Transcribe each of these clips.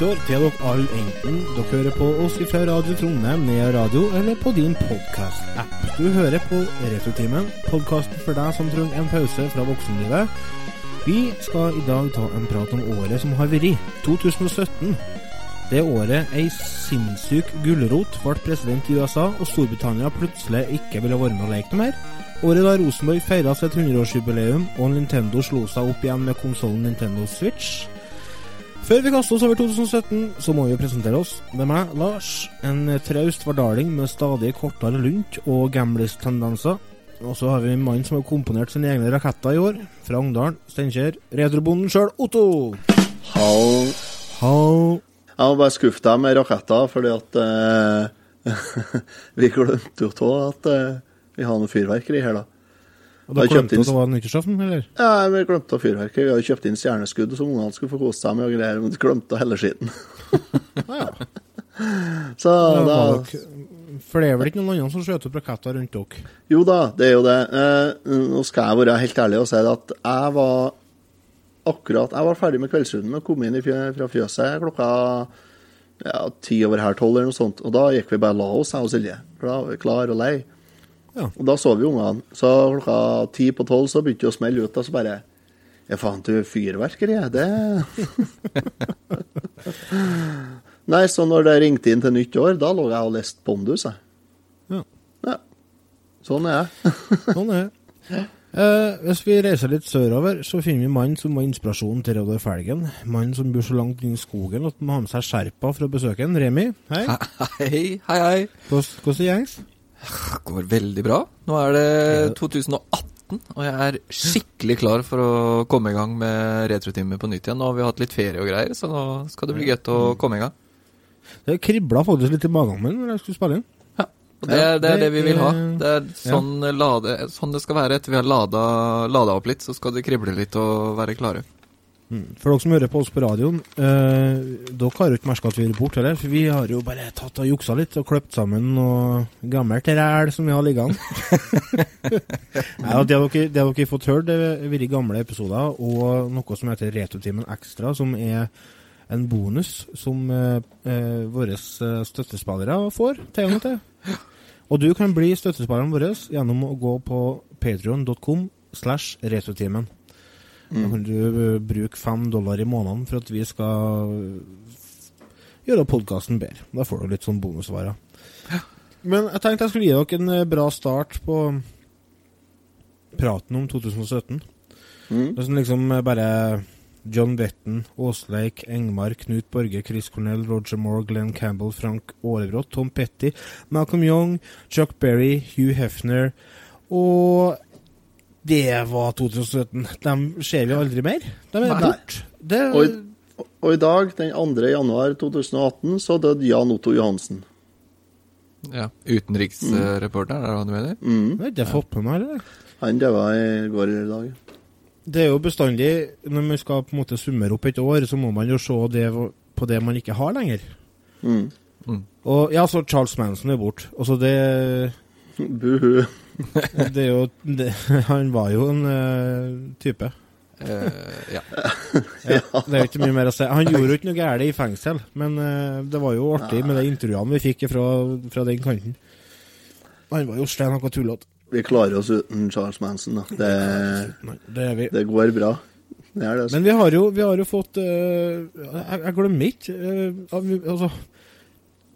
nyttår til dere alle, enten dere hører på oss fra Radio Trondheim Nea radio, eller på din podkast-app. Du hører på Retrotimen, podkasten for deg som trenger en pause fra voksenlivet. Vi skal i dag ta en prat om året som har vært, 2017. Det året ei sinnssyk gulrot ble president i USA, og Storbritannia plutselig ikke ville være med og leke mer. Året da Rosenborg feira sitt 100-årsjubileum, og Nintendo slo seg opp igjen med konsollen Nintendo Switch. Før vi kaster oss over 2017, så må vi presentere oss. Det er meg, Lars. En traust vardaling med stadig kortere lunt og gamlis-tendenser. Og så har vi en mann som har komponert sine egne raketter i år. Fra Ungdalen, Steinkjer. Retrobonden sjøl, Otto. Hall. Hall. Jeg var bare skuffet deg med raketter, fordi at eh, Vi glemte jo av at eh, vi har noe fyrverkeri her, da. Og da glemte du at det var nyttårsaften, eller? Ja, vi glemte fyrverkeri. Vi hadde kjøpt inn stjerneskudd som ungene skulle få kose seg med og greier, men glemte hele skitten. Ah, ja. Så Da da var For det er vel ikke noen andre som skjøter opp raketter rundt dere? Jo da, det er jo det. Eh, nå skal jeg være helt ærlig og si det at jeg var akkurat Jeg var ferdig med kveldsrunden og kom inn fjø, fra fjøset klokka ja, ti over her tolv eller noe sånt. Og da gikk vi bare og la oss, jeg og Silje. For da var vi klar og lei. Ja. Og da så vi ungene. Så klokka ti på tolv så begynte det å smelle ut, og så bare Ja, faen, du, fyrverkeri, det Nei, så når det ringte inn til nytt år, da lå jeg og leste Pondus, jeg. Ja. Ja. Sånn er jeg. Sånn er jeg. Eh, hvis vi reiser litt sørover, så finner vi mannen som var inspirasjonen til Reodor Felgen. Mannen som bor så langt inn i skogen at han må ha med seg skjerpa for å besøke en. Remi, hei. Hei, hei, hei. Hvordan gjengs? Går veldig bra. Nå er det 2018, og jeg er skikkelig klar for å komme i gang med retrotime på nytt igjen. Nå har vi hatt litt ferie og greier, så nå skal det bli godt å komme i gang. Det kribla faktisk litt i magen min når jeg skulle spille inn. Ja, og det, er- det er det vi vil ha. det- Det er sånn, lade, sånn det skal være etter vi har lada, lada opp litt, så skal det krible litt og være klare. For dere som hører på oss på radioen, eh, dere har jo ikke merka at vi er borte, heller. For vi har jo bare tatt og juksa litt og kløpt sammen noe gammelt ræl som vi har liggende. ja, det har dere, det har dere fått hørt, det har vært gamle episoder, og noe som heter Retrotimen Extra, som er en bonus som eh, eh, våre eh, støttespillere får tilgang til. Og du kan bli støttespilleren vår gjennom å gå på patreon.com slash retrotimen. Da kan du eh, bruke fem dollar i måneden for at vi skal eh, gjøre podkasten bedre. Da får du litt sånn bonusvarer. Men jeg tenkte jeg skulle gi dere en eh, bra start på praten om 2017. Mm. Det er sånn liksom bare John Betten, Åsleik, Engmar, Knut Borge, Chris Cornell, Roger Moore, Glenn Campbell, Frank Aarebrot, Tom Petty, Malcolm Young, Chuck Berry, Hugh Hefner og det var 2017. De ser vi aldri mer. De er borte. Det Og, og i dag, den 2. januar 2018, så døde Jan Otto Johansen. Ja, Utenriksreporteren, er det hva du mener? Mm. Det har ikke fått med meg eller? Han døde i går i dag. Det er jo bestandig Når man skal på en måte summere opp et år, så må man jo se det på det man ikke har lenger. Mm. Og ja, så Charles Manson er borte. Altså det Buhu. Det er jo det, Han var jo en uh, type. Uh, ja. Ja, det er jo ikke mye mer å si. Han gjorde jo ikke noe galt i fengsel, men uh, det var jo artig med de intervjuene vi fikk fra, fra den kanten. Han var jo stein hakka tullete. Vi klarer oss uten Charles Manson, da. Det, Nei, Det er vi. det går bra. Det er det. altså. Men vi har jo, vi har jo fått uh, jeg, jeg glemmer ikke altså,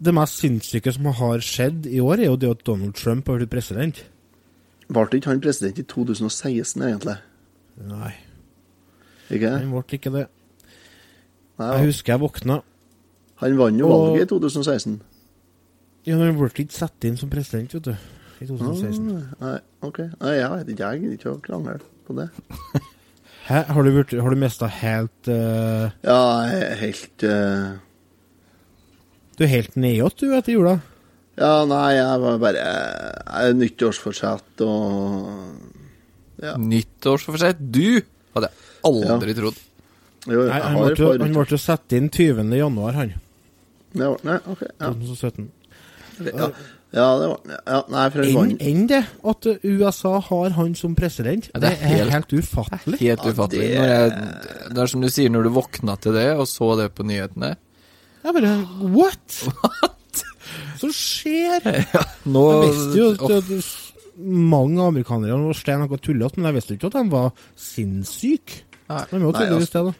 Det mest sinnssyke som har skjedd i år, er jo det at Donald Trump har blitt president. Ble ikke han president i 2016, egentlig? Nei, Ikke? han ble ikke det. Nei, Jeg husker jeg våkna. han vant jo Og- valget i 2016. Ja, Han ble ikke satt inn som president, vet du. I 2016. Nei, OK. Nei, jeg vet ikke. Jeg gidder ikke å krangle på det. Hæ? Har du, har du mista helt uh... Ja, helt uh... Du er helt nedåt, du, etter jula? Ja, nei, jeg var bare Jeg nyttårsforsett og Ja. Nyttårsforsett. Du hadde jeg aldri trodd. Jo, jeg Nei, han ble jo- han ble jo satt inn 20. januar, han. Det var, Nei, OK. Ja. 2017. Ja. Ja, det var ja, Nei, for han Enn vant enn det at USA har han som president. Ja, det, er helt, ufattelig. Helt Ja, ufattelig. det- Når jeg, det er som du sier, når du våkna til det og så det på nyhetene Jeg bare What?! Som skjer? Nå Jeg visste jo Åh, at at mange amerikanere var stein noe tullete, men jeg visste ikke at de var sinnssyke. Nei. De Nei, altså-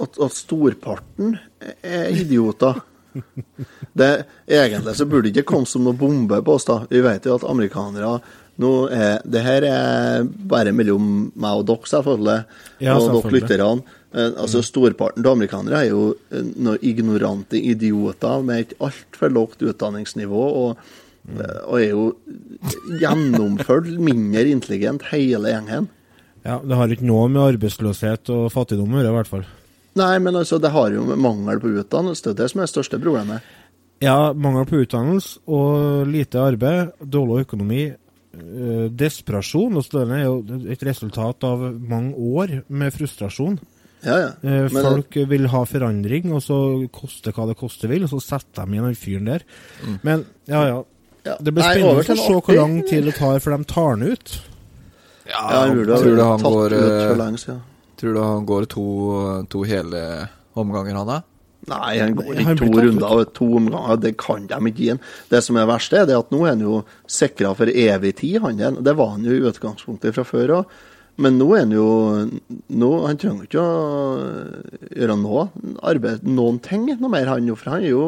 at, at storparten er idioter. Det, egentlig så burde det ikke komme som noe bombe på oss, da. Vi vet jo at amerikanere nå er, Det her er bare mellom meg og dere, selvfølgelig. Ja, og dere lytterne. Eh, Altså, Storparten av amerikanere er jo eh, ignorante idioter med et altfor lavt utdanningsnivå. og eh, og er jo gjennomført mindre intelligent, hele gjengen. Ja, Det har ikke noe med arbeidsløshet og fattigdom å gjøre, i hvert fall. Nei, men altså, det har jo mangel på utdannelse. Det er det som er det største problemet. Ja, mangel på utdannelse og lite arbeid, dårlig økonomi, desperasjon. Og så det er jo et resultat av mange år med frustrasjon. Ja, ja. Eh, Men- Folk vil ha forandring, og så koste hva det koste vil, og så setter de igjen den fyren der. Men ja, ja. Ja. Det blir spennende å se hvor lang tid det tar før de tar den ut. Ja, Ja, jeg burde tror du han går eh. Tror du han går to, to hele omganger, han da? Nei, han går ikke to runder og to omganger. Det kan de ikke gi han. Det som er verst, er at nå er han jo sikra for evig tid, han der. Det var han jo i utgangspunktet fra før òg. Men nå er han jo nå, Han trenger ikke å gjøre noe arbeid, noen ting noe mer, han jo. For han er jo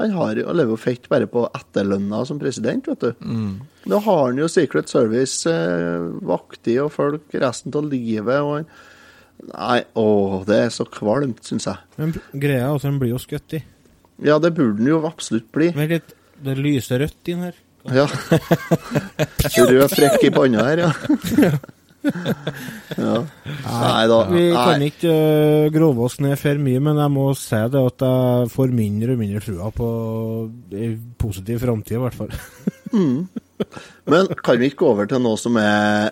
han har jo, lever jo fett bare på etterlønna som president, vet du. Nå har han jo Secret Service eh, vaktig og folk resten av livet. og han Nei, åh, det er så kvalmt, syns jeg. Men greia er at den blir jo skutt i. Ja, det burde den jo absolutt bli. Vent litt, det lyser rødt inn her. Ja. Rød frekk i panna her, ja. ja. Nei da. Vi kan ikke uh, grove oss ned for mye, men jeg må si det at jeg får mindre og mindre trua på ei positiv framtid, i hvert fall. Men kan vi ikke gå over til noe som er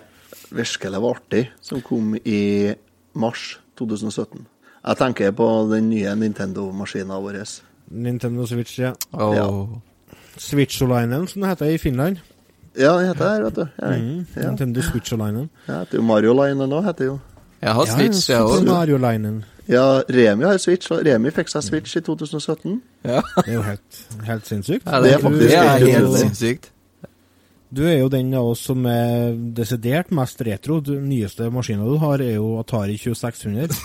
virkelig var artig, som kom i mars 2017? Jeg tenker på den nye Nintendo-maskinen vår. Nintendo Switch, ja. Oh. Ja. Switcholinen, som det heter i Finland. Ja, den heter det, vet du. Ja, Mm, ja. Nintendo Switcholinen. Ja, det heter jo Mario-linen òg, heter det jo. Jeg har Switch, jeg òg. Mario Linen. Ja, Remi har Switch, og Remi fikk seg Switch i 2017. Ja. Det er jo helt, helt sinnssykt. Ja, Det er faktisk det er helt helt sinnssykt. Du er jo den av oss som er desidert mest retro. Den nyeste maskinen du har, er jo Atari 2600.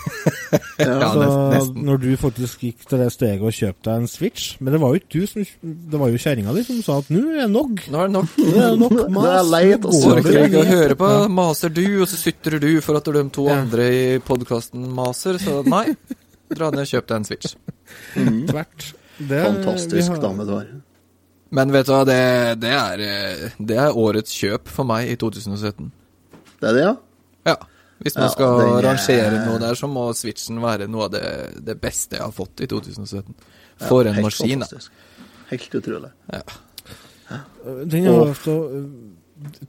Ja, så nesten, når du faktisk gikk til det steget og kjøpte deg en Switch Men det var jo ikke du som Det var jo kjerringa di som sa at nå er det nok. Nå er det nok. Nå er det nok Det er jeg mas. lei av å Orker ikke å høre på. Maser du, og så sutrer du for at de to andre i podkasten maser. Så nei, dra ned og kjøp deg en Switch. Tvert. Det- Fantastisk har- dame du har. Men vet du hva, det, det, er, eh, det er årets kjøp for meg i 2017. Det er det, ja? Ja. Hvis man Ja, skal er- rangere noe der, så må Switchen være noe av det, det beste jeg har fått i 2017. For Ja, en maskin, da. Helt utrolig. Ja. Den har hatt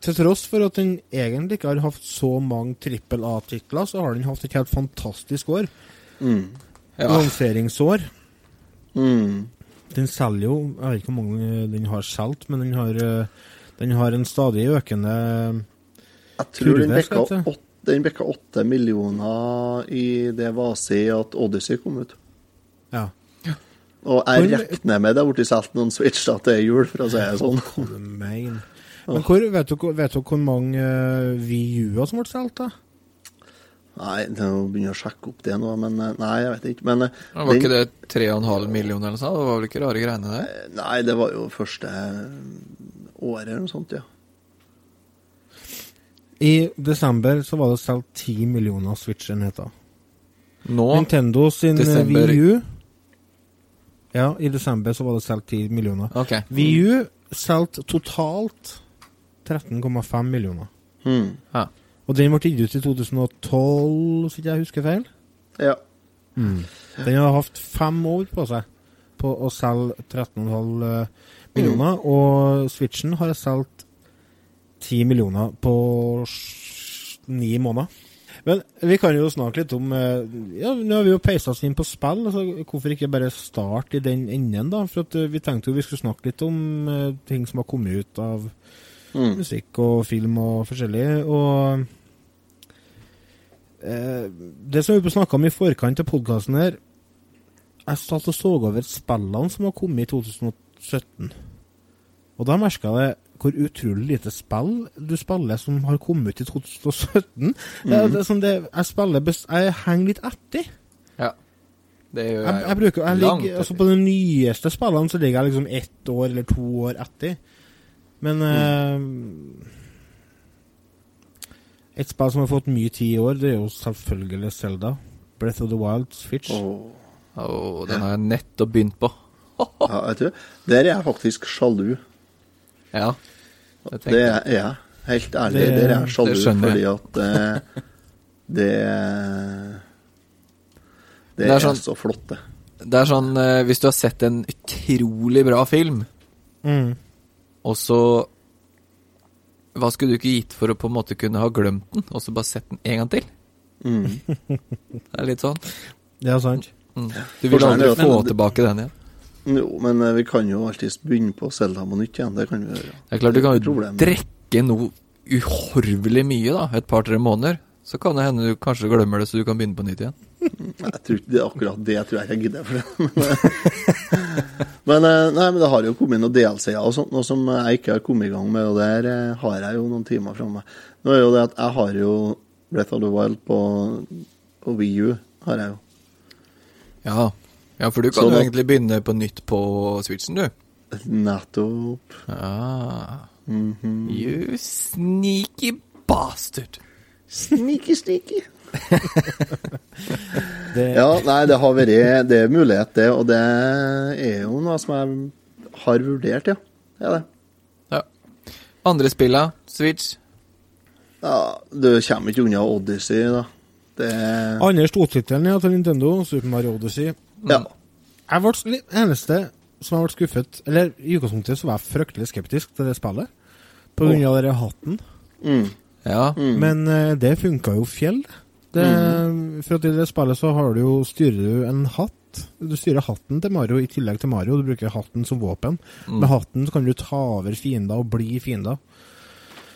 Til tross for at den egentlig ikke har hatt så mange trippel A-titler, så har den hatt et helt fantastisk år. Mm. Ja. Lanseringsår. Mm. Den selger jo Jeg vet ikke hvor mange den har solgt, men den har, eh, den har en stadig økende Jeg tror den Kurve, skal jeg si. den bikka åtte millioner i det var si at Odyssey kom ut. Ja. Og jeg Men- regner med det har blitt solgt noen Switch da til jul, for å si det sånn. Men hvor, vet, du, vet du hvor mange uh, VU-er som ble solgt, da? Nei, det må begynne å sjekke opp det nå, men eh, Nei, jeg vet ikke. Men var Var ikke det 3,5 millioner eller noe sånt? Det var vel ikke rare greiene der? Nei, det var jo første eh, året eller noe sånt, ja. I desember så var det solgt 10 millioner Switch-enheter. Nå Nintendo sin Wii U Ja, i desember så var det solgt 10 millioner. Wii U solgte totalt 13,5 millioner. Hmm. Ja. Og den ble gitt ut i 2012, hvis ikke jeg husker feil. ja. Den har hatt fem år på seg på å selge 13,5 millioner, millioner, og Switchen har solgt 10 millioner på ni måneder. Men vi kan jo snakke litt om eh, Ja, nå har vi jo peisa oss inn på spill. Altså, hvorfor ikke bare starte i den enden, da? For eh, vi tenkte jo vi skulle snakke litt om eh, ting som har kommet ut av Mm. musikk og film og forskjellig. Og eh, det som vi snakka om i forkant av podkasten her Jeg satt og så over spillene som har kommet i 2017. Og da merka jeg hvor utrolig lite spill du spiller som har kommet ut i 2017. Det, er- det som det, jeg spiller best Jeg henger litt etter. Ja. Det gjør Jeg, jeg, jeg bruker, jeg ligger, altså. På de nyeste spillene så ligger jeg liksom ett år eller to år etter. Men eh, Et spill som har fått mye tid i år, det er jo selvfølgelig Zelda. Breath of the Wild, Switch. Åh. oh den har jeg nettopp begynt på. Ja, vet du, Der er jeg faktisk sjalu. Ja. Det, Det er jeg. Helt ærlig, Det- der er jeg sjalu fordi at uh, det Det, Det er er, sånn- så flott, det. det er sånn uh, Hvis du har sett en utrolig bra film, Mm. Og så Hva skulle du ikke gitt for å på en måte kunne ha glemt den, og så bare sett den en gang til? Mm. Det er litt sånn. Det er sant. Mm. Du vil aldri få men- tilbake den igjen. Jo, men eh, vi kan jo alltids begynne på Selda på nytt igjen. Det kan vi gjøre. Det er klart, du kan jo drikke noe uhorvelig mye, da, et par-tre måneder. Så kan det hende du kanskje glemmer det, så du kan begynne på nytt igjen. Jeg tror ikke det er akkurat det jeg tror jeg ikke gidder for det. Men, eh, nei, men det har jo kommet noen DLC-er og sånt, noe som jeg ikke har kommet i gang med, og der eh, har jeg jo noen timer framme. Nå er jo det at jeg har jo Breath of the Wild på, på Wii U, har jeg jo. Ja, ja for du kan Så jo da- egentlig begynne på nytt på Switchen, du. Nettopp. Ah, Mhm. you sneaky bastard. Sneaky, sneaky. Det, Ja, nei, det har vært Det er mulighet, det, og det er jo noe som jeg har vurdert, ja. Det er det. Ja. Andre spilla, Switch. Ja, du kommer ikke unna Odyssey, da. Det Andre stortittelen ja, til Nintendo, Super Mario Odyssey. Ja. Jeg ble litt- eneste som har vært skuffet Eller i utgangspunktet så var jeg fryktelig skeptisk til det spillet. På grunn av den hatten. Mm. Ja. Mm. Men uh, det funka jo fjell. Det, For at i det spillet så har du jo styrer du en hatt. Du styrer hatten til Mario i tillegg til Mario. Du bruker hatten som våpen. Mm. Med hatten så kan du ta over fiender og bli fiender.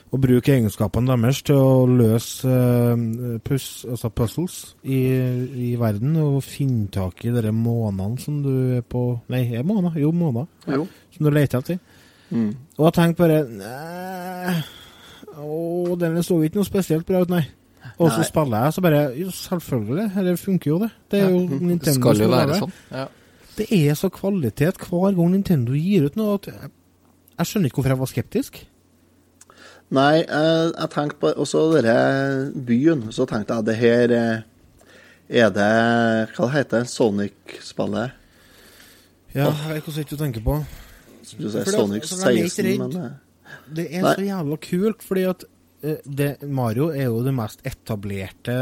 Og bruke egenskapene deres til å løse uh, pus, altså puzzles i, i verden. Og finne tak i de månedene som du er på Nei, er måneder? Jo, måneder. Ja. Som du leter etter. Mm. Og jeg tenkte bare Nei Å, den så ikke noe spesielt bra ut, nei. Og så spiller jeg, så bare Jo, selvfølgelig. Det funker jo, det. Det er jo Det Nintendo skal jo være sånn. Ja. Det er så kvalitet hver gang Nintendo gir ut noe at jeg, jeg skjønner ikke hvorfor jeg var skeptisk. Nei, jeg, jeg tenkte på også denne byen. Så tenkte jeg det her eh, Er det Hva det heter Sonic-spillet? Ja, jeg vet ikke hva du tenker på. Skulle du si Sonic altså, jeg er ikke 16, men eh, Det er Nei. så jævla kult, fordi at eh, det, Mario er jo det mest etablerte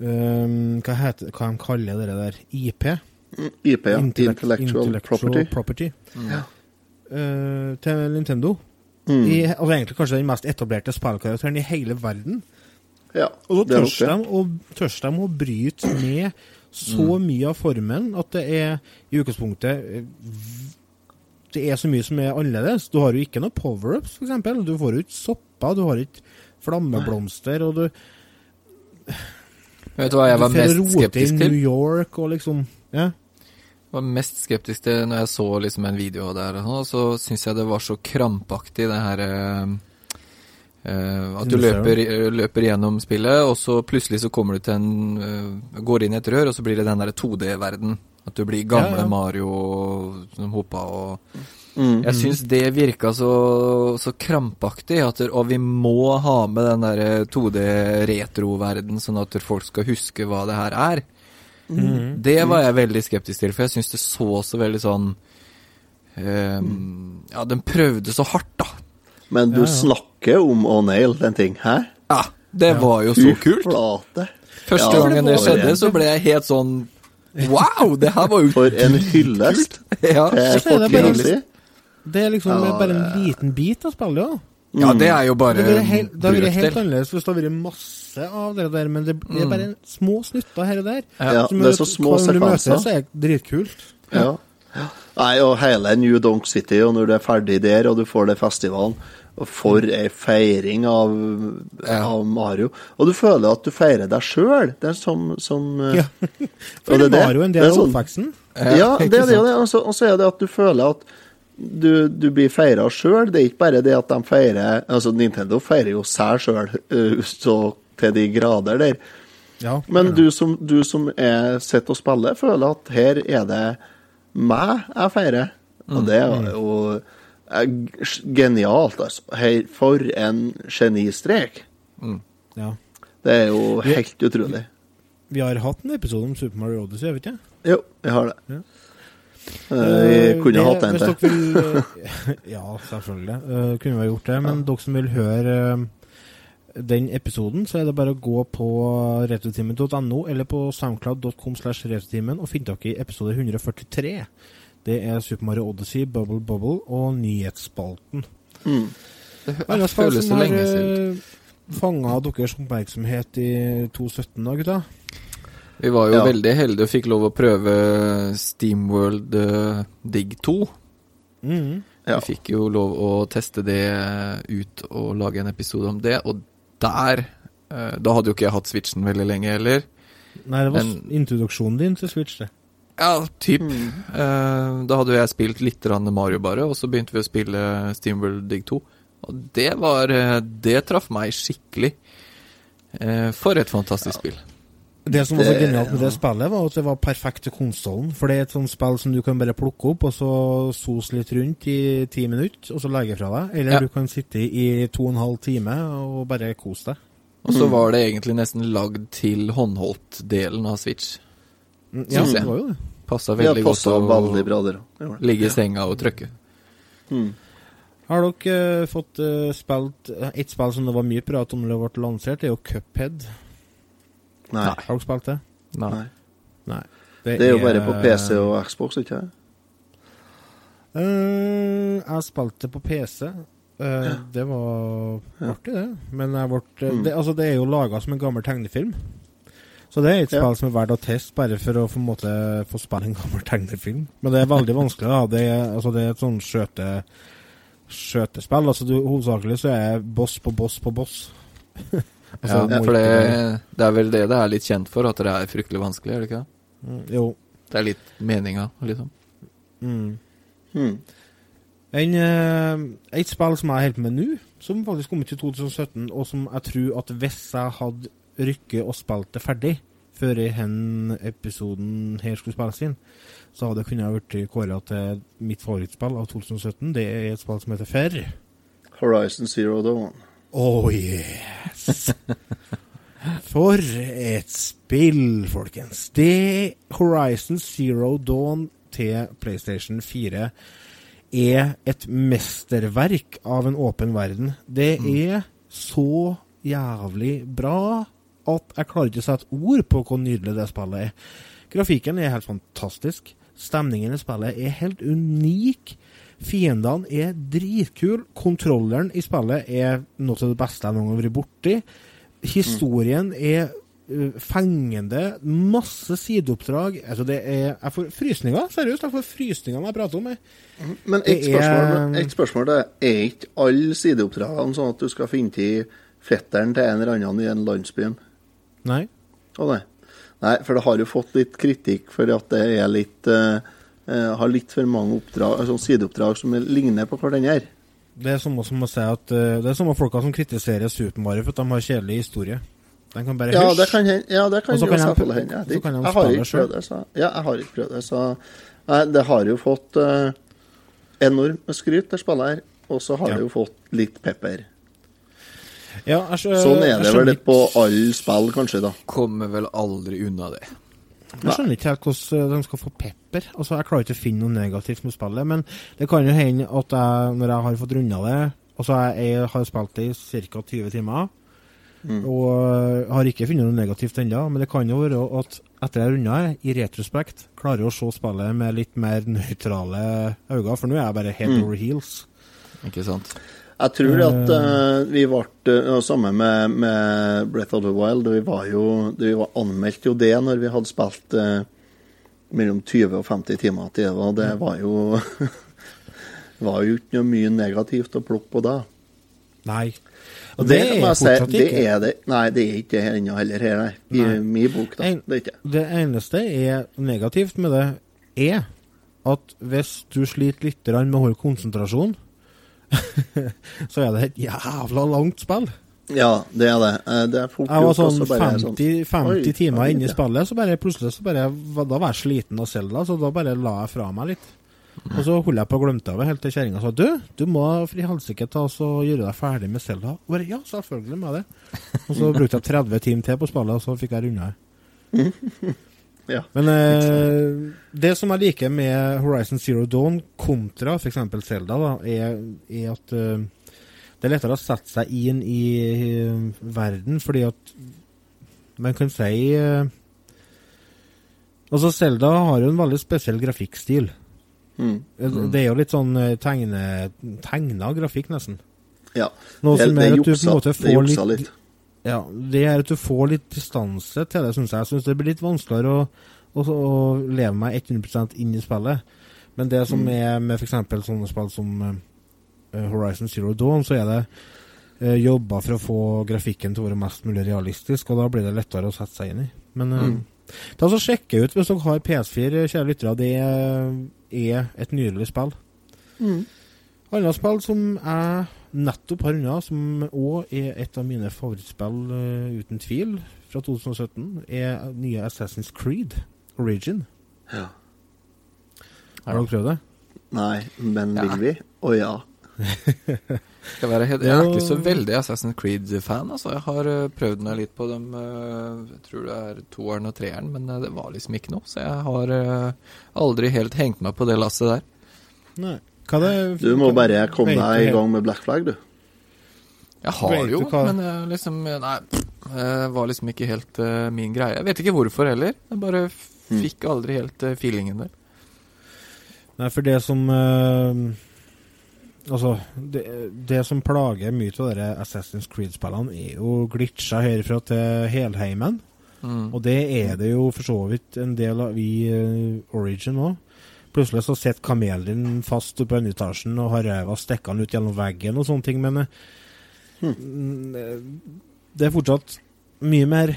um, hva, heter, hva de kaller det der? IP? IP, ja. Intellect- Intellectual, Property. property. Ja. Uh, til Nintendo. Mm. I, og egentlig kanskje den mest etablerte spillkarakteren i hele verden. ja. Og så tørs de, å, tørs de å bryte med så mye av formen at det er i utgangspunktet Det er så mye som er annerledes. Du har jo ikke noe power-ups, f.eks. Du får jo ikke sopper, du har ikke flammeblomster, og du, Vet du hva jeg var du får mest rote i skeptisk New til? York og liksom Ja. var mest skeptisk til når jeg så liksom en video der, og sånn, så syns jeg det var så krampaktig, det her eh, At du løper, løper gjennom spillet, og så plutselig så kommer du til en eh, Går inn i et rør, og så blir det den derre 2D-verden. At du blir gamle Ja, ja. Mario som hopper og Mm. Jeg syns det virka så, så krampaktig, at og vi må ha med den der 2D-retroverden, sånn at folk skal huske hva det her er. Mm. Det var jeg veldig skeptisk til, for jeg syns det så så veldig sånn um, Ja, den prøvde så hardt, da. Men du Ja, ja. snakker om å nail en ting, her? Ja, det var jo så kult. Første Ja, gangen det det skjedde, så ble jeg helt sånn Wow, det her var jo For en hyllest Ja. til Så er det er liksom Ja, bare en liten bit av spillet, ja. Ja, det er jo bare Det hadde vært helt, annerledes hvis det hadde vært masse av det der, men det, det er bare små snutter her og der. Ja, det er så små sekvenser. så er det dritkult. Ja. Nei, og hele New Donk City, og når du er ferdig der, og du får det festivalen For ei feiring av, Ja. av Mario. Og du føler at du feirer deg sjøl. Det er som, som eh, Ja. For det det det. var jo en del av sånn- oppveksten. Ja, det er det. Og så- Og så er det at du føler at du, du blir feira sjøl. Det er ikke bare det at de feirer Altså, Nintendo feirer jo seg sjøl så til de grader der. Ja. Men du som, du som er sitter og spiller, føler at her er det meg jeg feirer. Og det er jo eh, genialt, altså. Hei, for en genistrek. ja. Det er jo helt utrolig. Vi har hatt en episode om Super Mario Odyssey, jeg vi ikke? Jo, vi har det. Ja. Eh, Vi kunne det- hatt en til. eh, ja, selvfølgelig. Uh, kunne vi ha gjort det. Men dere som vil høre uh, den episoden, så er det bare å gå på retrotimen.no eller på soundcloud.com slash retrotimen og finne dere i episode 143. Det er Super Mario Odyssey, Bubble Bubble og Nyhetsspalten. Mm. Det Alle føles så lenge siden. fanga deres oppmerksomhet i 2017 da, gutta. Vi var jo Ja. veldig heldige og fikk lov å prøve Steamworld uh, Dig 2. Mm. Ja. Vi fikk jo lov å teste det ut og lage en episode om det, og der uh, Da hadde jo ikke jeg hatt Switchen veldig lenge heller. Nei, det var Men- introduksjonen din til Switch, det. Ja, typ. Mm. Eh, da hadde jo jeg spilt litt Mario bare, og så begynte vi å spille Steamworld Dig 2. Og det var eh, Det traff meg skikkelig. Eh, for et fantastisk spill. Det som var så Det- genialt med det spillet, var at det var perfekt til konsollen. For det er et sånt spill som du kan bare plukke opp, og så sos litt rundt i ti minutter, og så legge fra deg. Eller Ja. du kan sitte i to og en halv time og bare kose deg. Og så var det egentlig nesten lagd til håndholdt-delen av Switch. Mm, Ja, det var jo det. Passa Ja, veldig godt å veldig bra der ligge i senga og trykke. Mm. Har dere uh, fått uh, spilt eh, Et spill som det var mye prat om da det ble lansert, det er jo Cuphead. Nei. Har dere spilt det? Nei. Nei. Det, Det er jo bare på PC og Xbox, ikke sant? Uh, jeg spilte på PC. Eh, Det var artig, det. Men jeg ble, Mm. det, altså, det er jo laga som en gammel tegnefilm. Så det er et spill som er verdt å teste, bare for å måte få spille en gammel tegnefilm. Men det er veldig vanskelig. da Det er, altså, det er et sånn skjøte skjøtespill. Altså, du, hovedsakelig så er boss på boss på boss. Altså, Ja, for det, det er vel det det er litt kjent for, at det er fryktelig vanskelig, er det ikke? det? Mm, Jo. Det er litt meninga, liksom. Mm. Hmm. En, eh, et spill som jeg holder på med nå, som faktisk kom ut i 2017, og som jeg tror at hvis jeg hadde rykket og spilt det ferdig før denne episoden her skulle spilles inn, så hadde det kunnet vært kåra til mitt favorittspill av 2017. Det er et spill som heter Ferr. Horizon Zero Dawn. Oh yes! For et spill, folkens. Det Horizon Zero Dawn til PlayStation 4 er et mesterverk av en åpen verden. Det er så jævlig bra at jeg klarer ikke å sette ord på hvor nydelig det spillet er. Grafikken er helt fantastisk. Stemningen i spillet er helt unik. Fiendene er dritkule. Kontrolleren i spillet er noe av det beste jeg noen gang har vært borti. Historien er uh, fengende. Masse sideoppdrag. Altså det er, jeg får frysninger. Seriøst, jeg får frysninger når jeg prater om det. Men et er- spørsmål, et spørsmål det er ikke alle sideoppdragene sånn at du skal finne til fetteren til en eller annen i en landsbyen? Nei. Å nei. Nei, for det har jo fått litt kritikk for at det er litt eh, Har litt for mange oppdrag, altså sideoppdrag som ligner på hverandre. Det er samme som å si at uh, Det er samme folka som kritiserer Super Mario for at de har kjedelig historie. De kan bare Ja, det kan hende. Ja, det kan jo selvfølgelig hende. Jeg Jeg har ikke prøvd det, så Ja, jeg har ikke prøvd det, så Nei, det har jo fått uh, enormt med skryt, det spillet her. Og så har Ja. det jo fått litt pepper. Ja, jeg, Sånn er det vel litt på alle spill, kanskje, da. Kommer vel aldri unna det. Jeg skjønner ikke helt hvordan de skal få pepper. Altså, Jeg klarer ikke å finne noe negativt med spillet, men det kan jo hende at jeg, når jeg har fått runda det Altså, jeg, jeg har spilt det i ca. 20 timer, Mm. og har ikke funnet noe negativt ennå. Men det kan jo være at etter jeg runda det, i retrospekt, klarer jeg å se spillet med litt mer nøytrale øyne, for nå er jeg bare head Mm. over heels. Ikke sant? Jeg tror at uh, vi ble uh, sammen med, med, Breath of the Wild. Vi var jo vi var anmeldt jo det når vi hadde spilt uh, mellom 20 og 50 timer til det. Og det var jo var jo ikke noe mye negativt å plukke på da. Nei. Og det, det er fortsatt si, ikke. Er det, nei, det er ikke det ennå heller her, nei. I nei. min bok, da. En, det, er ikke. det eneste er negativt med det, er at hvis du sliter litt med å holde konsentrasjon, så er det et jævla langt spill. Ja, det er det. Eh, det er jeg var sånn 50, 50 Oi, timer inne i spillet, så bare plutselig så bare, da var jeg sliten av Selda, så da bare la jeg fra meg litt. Og så holdt jeg på å glemme det helt til kjerringa sa du, du må for helsike ta og gjøre deg ferdig med Selda. Og bare ja, selvfølgelig må jeg det. Og så brukte jeg 30 timer til på spillet, og så fikk jeg runda det. Ja. Men eh, det som jeg liker med Horizon Zero Dawn kontra f.eks. Selda, da, er, er at uh, det er lettere å sette seg inn i uh, verden, fordi at man kan si uh, Altså, Selda har jo en veldig spesiell grafikkstil. Mm. Mm. Det er jo litt sånn tegne, tegna grafikk, nesten. Ja. Noe som det, er at du på en måte får litt, litt, Ja, det er at du får litt distanse til det, syns jeg. Jeg syns det blir litt vanskeligere å, å, å, leve meg 100 inn i spillet. Men det som mm. er med f.eks. sånne spill som uh, Horizon Zero Dawn, så er det uh, jobba for å få grafikken til å være mest mulig realistisk, og da blir det lettere å sette seg inn i. Men uh, mm. ta så sjekke ut hvis dere har PS4, kjære lyttere. Det er et nydelig spill. Mm. Annet spill som jeg nettopp har unna, som òg er et av mine favorittspill, uh, uten tvil, fra 2017, er nye Assassin's Creed Origin. Ja. Har dere prøvd det? Nei, men vil ja. vi? Å oh, ja. Være helt, jeg er ikke så veldig Assassin's Creed-fan. Altså. Jeg har uh, prøvd meg litt på dem, uh, jeg tror det er toeren og treeren, men det var liksom ikke noe. Så jeg har aldri helt hengt meg på det lasset der. Nei. Hva det, du må bare komme deg i gang med Black Flag, du. Jeg har jo, men liksom Nei, det var liksom ikke helt min greie. Jeg vet ikke hvorfor heller. Jeg bare mm. fikk aldri helt feelingen der. Nei, for det som Altså, det, det, som plager mye av de Assassin's Creed-spillene, er jo glitcha herfra til helheimen. Mm. Og det er det jo for så vidt en del av i uh, Origin òg. Plutselig så sitter kamelen din fast oppe på etasjen og har ræva stikkende ut gjennom veggen og sånne ting, men uh, mm. det er fortsatt mye mer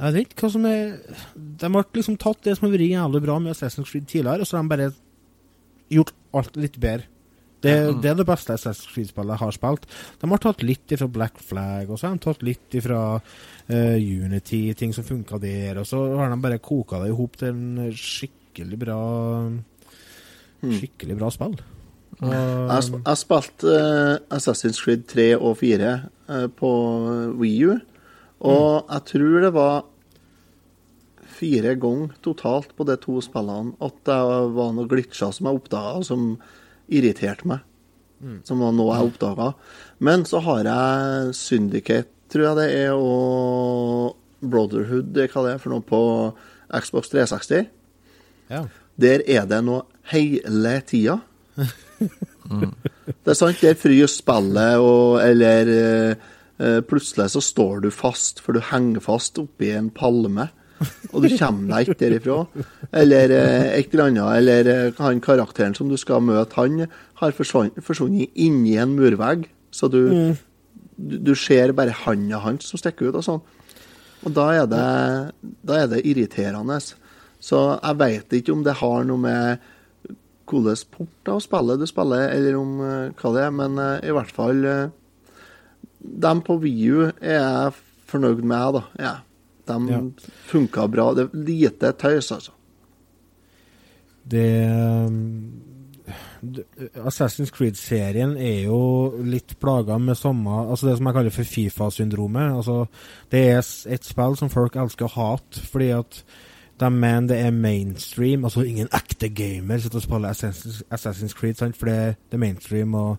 Jeg vet ikke hva som er De har liksom tatt det som har vært jævlig bra med Assassin's Creed tidligere, og så har de bare gjort alt litt bedre. Det, mm. det, er det beste Assassin's Creed-spillet har spilt. De har tatt litt ifra Black Flag, og så har de tatt litt ifra uh, Unity, ting som funka der, og så har de bare koka det i hop til en skikkelig bra mm. Skikkelig bra spill. Og, jeg sp jeg spilte uh, Assassin's Creed 3 og 4 uh, eh, på Wii U, og mm. jeg tror det var fire ganger totalt på de to spillene at det var noen glitcher som jeg oppdaga, som irriterte meg. Mm. Som var noe jeg oppdaga. Men så har jeg Syndicate, tror jeg det er, og Brotherhood, hva det er for noe, på Xbox 360. Ja. Der er det noe hele tida. mm. Det er sant, der fryser spillet, og eller uh, plutselig så står du fast, for du henger fast oppi en palme og du kommer deg ikke derifra. Eller eh, et eller annet. Eller eh, han karakteren som du skal møte, han har forsvunnet inni en murvegg. Så du, mm. du, du, ser bare handa hans som stikker ut og sånn. Og da er det, da er det irriterende. Så jeg veit ikke om det har noe med hvilken port av spillet du spiller, eller om uh, hva det er, men uh, i hvert fall uh, Dem på VU er jeg fornøyd med, da. Ja. De ja. funka bra. Det er lite tøys, altså. Det Assassin's Creed-serien er jo litt plaga med samme Altså det som jeg kaller for Fifa-syndromet. Altså, det er et spill som folk elsker å hate, fordi at de mener det er mainstream. Altså ingen ekte gamer sitter og spiller Assassin's, Assassin's Creed, sant? for det, det er mainstream. og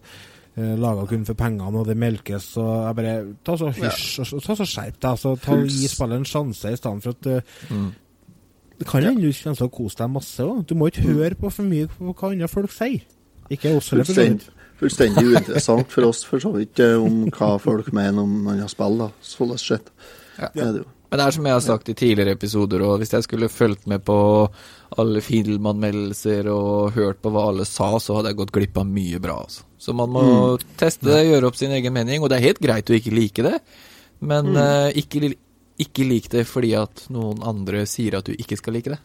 uh, eh, laga kun for pengene, og det melkes. Så jeg bare Ta så hysj, ja. ta så skjerp deg. Altså, ta, gi spillet en sjanse i stedet for at uh, mm. Det kan hende du kommer til å kose deg masse òg. Du må ikke høre på for mye på hva andre folk sier. Ikke oss heller, for fullstendig uinteressant for oss, for så vidt, eh, om hva folk mener om andre spill, da. Sånn sett. Ja. Det er det jo. Men det er som jeg har sagt i tidligere episoder, og hvis jeg skulle fulgt med på alle filmanmeldelser og hørt på hva alle sa, så hadde jeg gått glipp av mye bra, altså. Så man må teste det, gjøre opp sin egen mening, og det er helt greit å ikke like det, men eh, ikke, li- ikke lik det fordi at noen andre sier at du ikke skal like det.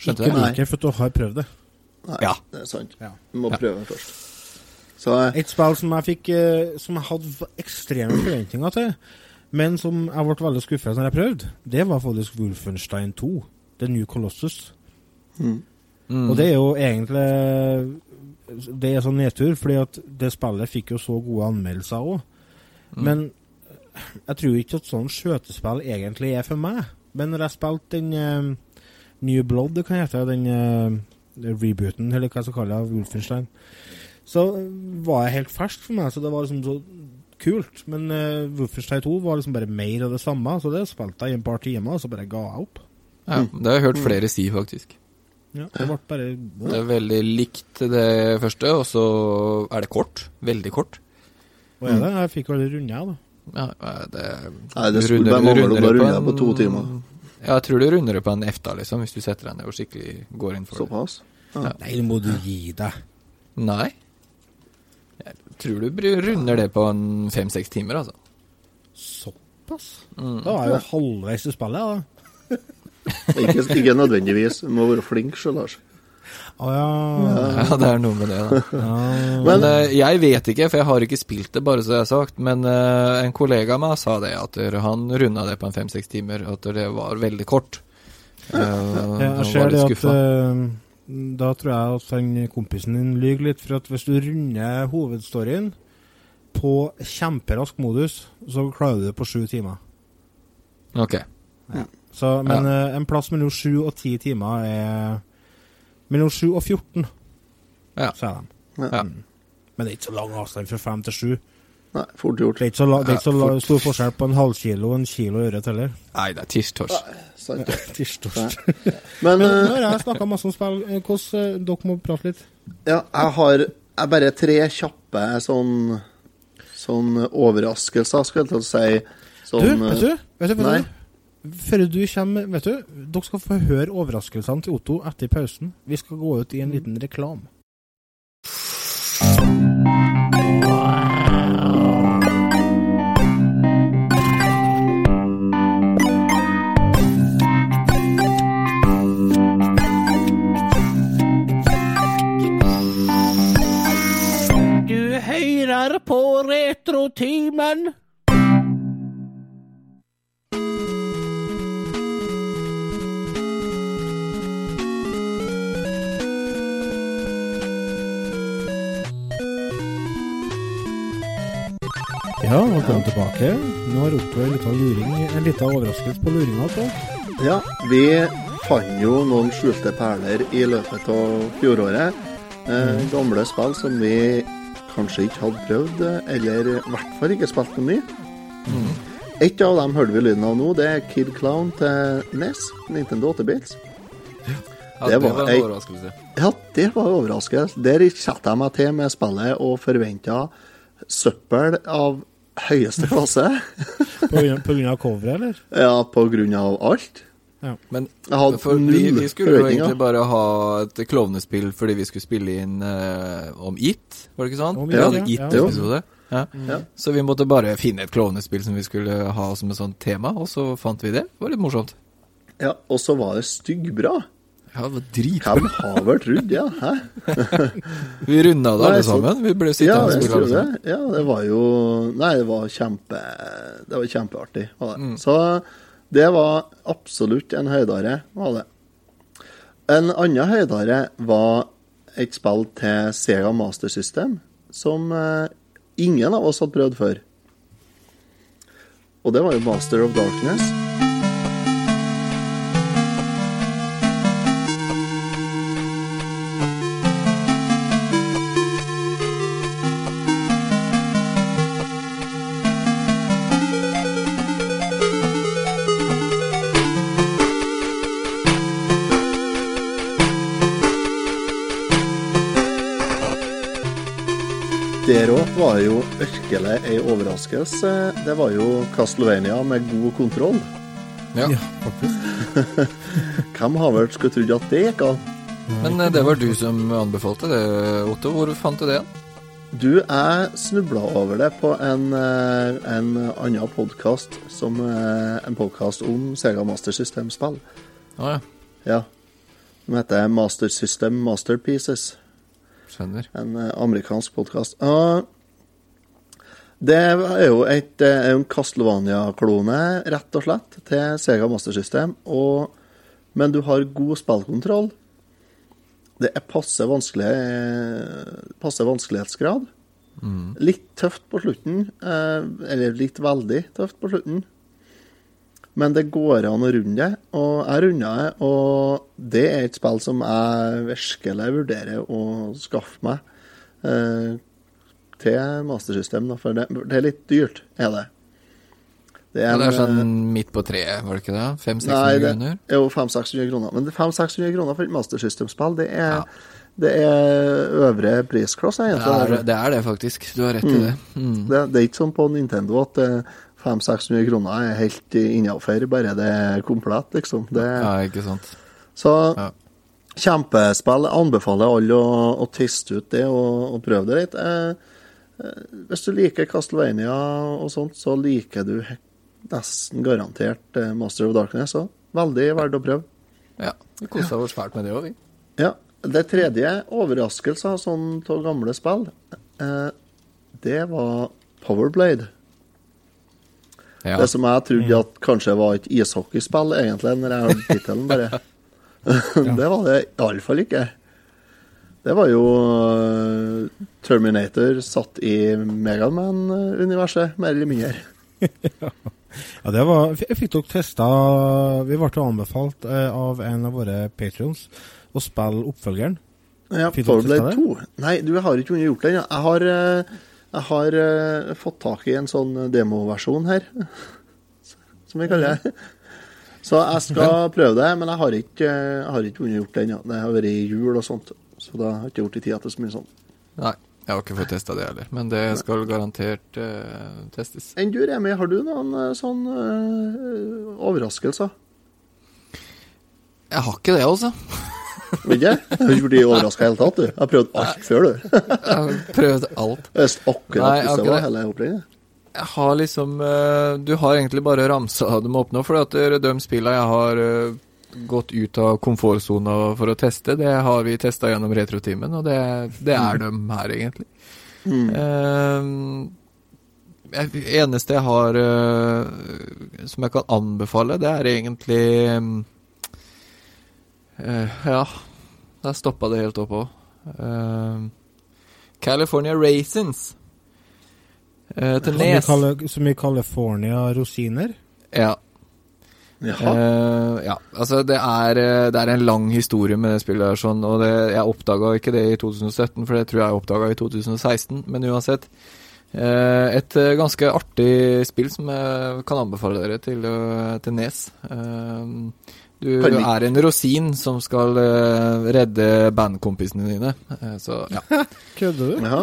Skjønte Ikke du? Ikke like for du har prøvd det. Nei, Ja. det er sant. Ja. Du må Ja. prøve først. Så eh, Et spill som jeg fikk eh, Som jeg hadde ekstreme forventninger til, men som jeg ble veldig skuffet når jeg prøvde, det var faktisk Wolfenstein 2. The New Colossus. mm. Mm. Og det er jo egentlig Det er sånn nedtur, fordi at det spillet fikk jo så gode anmeldelser òg. Mm. Men jeg tror ikke at sånn skjøtespill egentlig er for meg. Men når jeg spilte den uh, New Blood, det kan hete, den uh, rebooten, eller hva jeg skal kalle det, av Wolfenstein, så var jeg helt fersk for meg, så det var liksom så kult. Men uh, Wolfenstein 2 var liksom bare mer av det samme, så det spilte jeg i et par timer, og så bare ga jeg opp. Ja, det har jeg hørt flere si, faktisk. Ja, det ble bare Det er veldig likt det første, og så er det kort. Veldig kort. Hva er det? Jeg fikk aldri runde, jeg, da. Ja, det, Nei, det skulle bare mangle å runder bare runde det på to timer. Ja, jeg tror du runder det på en EFTA, liksom, hvis du setter deg ned og skikkelig går inn for det. såpass. Nei, må du gi deg. Nei. Tror du runder det på fem-seks timer, altså. Såpass? Mm. Da er jo halvveis i spillet, da. Ikke, ikke nødvendigvis. Du må være flink sjøl, Lars. Å ja. Ja, det er noe med det, da. ja. Men uh, jeg vet ikke, for jeg har ikke spilt det, bare så jeg har sagt. Men uh, en kollega av meg sa det, at han runda det på en fem-seks timer. At det var veldig kort. Uh, Jeg ser det at Da tror jeg at han kompisen din lyver litt. For at hvis du runder hovedstoryen på kjemperask modus, så klarer du det på sju timer. Ok. Så, men ja. en plass mellom sju og ti timer er Mellom sju og 14, Ja. sier de. Ja. Mm. Men det er ikke så lang avstand fra fem til sju. Nei, fort gjort. Det er ikke så, la, det er ikke så la, stor forskjell på en halvkilo og en kilo ørret heller. Nei, det er tirsdag. Sant. det. Tirsdag. Men Men nå eh, har jeg snakka masse om spill. Eh, Hvordan eh, Dere må prate litt. ja, jeg har jeg bare tre kjappe sånn Sånn overraskelser, skulle jeg til å si. Sånn, Du, vet du? Vet du, vet du? Før du kommer Vet du, dere skal få høre overraskelsene til Otto etter pausen. Vi skal gå ut i en liten reklame. På Retrotimen. Ja, velkommen tilbake. Nå har Otto en liten luring, en liten overraskelse på luringa. Otto. Ja, vi fant jo noen skjulte perler i løpet av fjoråret. Eh, gamle spill som vi kanskje ikke hadde prøvd, eller i hvert fall ikke spilt noe mye. Et av dem hørte vi lyden av nå, det er Kid Clown til NES, Nintendo 8-bits. Ja, det var en overraskelse. Ja, det var en overraskelse. Der satte jeg meg til med spillet og forventa søppel av høyeste klasse. På grunn av coveret, eller? ja, på grunn av alt. Men Jeg hadde for vi, null vi skulle jo egentlig bare ha et klovnespill fordi vi skulle spille inn eh, om It, var det ikke sånn? Om ja, It, hadde ja. It-episode. Ja. Ja. Så vi måtte bare finne et klovnespill som vi skulle ha som et sånt tema, og så fant vi det. Det var litt morsomt. Ja, og så var det styggbra. Ja, det var dritbra. Hvem har vel trodd ja. Hæ? Vi runda det alle sammen. Vi ble Ja, sittende og jeg spille tror det. sammen. Ja, det var jo Nei, det var kjempe Det var kjempeartig. Var det. Så det var absolutt en høydare, var det. En annen høydare var et spill til Sega Master System som eh, ingen av oss hadde prøvd før. Og det var jo Master of Darkness. Var jo virkelig ei overraskelse. Det var jo Castlevania med god kontroll. Ja. Ja, faktisk. Hvem har vel skulle trodd at det gikk an? Men eh, det var du som anbefalte det, Otto. Hvor fant du det? Du, jeg snubla over det på en, eh, en annen podkast, som eh, en podkast om Sega Master System-spill. Å ja. Ja. Den heter Master System Masterpieces. Skjønner. En amerikansk podkast. Det er jo et, er en Castlevania-klone, rett og slett, til Sega Master System. Og, men du har god spillkontroll. Det er passe, vanskelig, passe vanskelighetsgrad. Litt tøft på slutten, eh, eller litt veldig tøft på slutten. Men det går an å runde det, og jeg runda det. Og det er et spill som jeg virkelig vurderer å skaffe meg eh, til mastersystem, da, for det, det er litt dyrt, er det. Det Ja, det er sånn midt på treet, var det ikke det? Nei, 500-600 kroner? er jo 500-600 kroner. Men det er 500-600 kroner for et mastersystemspill, det er, Ja. det er øvre prisklasse, Det egentlig. er, det er det, faktisk. Du har rett i det. Mm. Det, det er ikke sånn på Nintendo at eh, 500-600 kroner er helt innafor, bare det er komplett, liksom. Det, Ja, ikke sant. Så Ja. kjempespill. Anbefaler alle å, å teste ut det og, og prøve det litt. Eh, eh, hvis du liker Castlevania og sånt, så liker du nesten garantert eh, Master of Darkness òg. Veldig verdt å prøve. Ja, vi kosa oss fælt med det òg, vi. Ja. Det tredje, overraskelser sånn av gamle spill, eh, det var Powerblade. Ja. Det som jeg trodde at kanskje var et ishockeyspill, egentlig, når jeg hørte tittelen, bare. det var det iallfall ikke. Det var jo eh, Terminator satt i Megaman-universet, mer eller mindre. Ja, det var Jeg fikk dere testa Vi ble jo anbefalt eh, av en av våre patrions å spille oppfølgeren. Ja, testet 2. Nei, du, jeg har ikke kunnet gjort den. Jeg har, eh, jeg har fått tak i en sånn demoversjon her, som vi kaller det. Så jeg skal prøve det, men jeg har ikke, jeg har ikke kunnet gjort den. Ja. Det har vært jul og sånt, så da har jeg ikke gjort i tida til så mye sånn. Nei, jeg har ikke fått testa det heller. Men det skal garantert uh, testes. Enn du, Remi, har du noen uh, sånn uh, overraskelser? Jeg har ikke det, altså. Ikke? Jeg har ikke blitt overraska i det hele tatt, du. Jeg har prøvd alt før, du. Jeg har prøvd alt. Jeg visste akkurat hvordan det var hele opplegget. Jeg har liksom eh, Du har egentlig bare ramsa dem opp nå, for eh, de spillene jeg har eh, gått ut av komfortsona for å teste, det har vi testa gjennom retrotimen, og det, det er dem her, egentlig. Eh, jeg- eneste jeg har eh, som jeg kan anbefale, det er egentlig mm, eh, Ja, der stoppa det helt opp òg. California Raisins. Eh, til Nes. som vi kaller California-rosiner? Ja. Eh, ja, altså det er, eh, det er en lang historie med det spillet her, sånn, og det, jeg oppdaga ikke det i 2017, for det tror jeg jeg oppdaga i 2016, men uansett. uh, et ganske artig spill som jeg kan anbefale dere til, til Nes. Uh, du er en rosin som skal redde bandkompisene dine, så ja. Kødder du? Ja,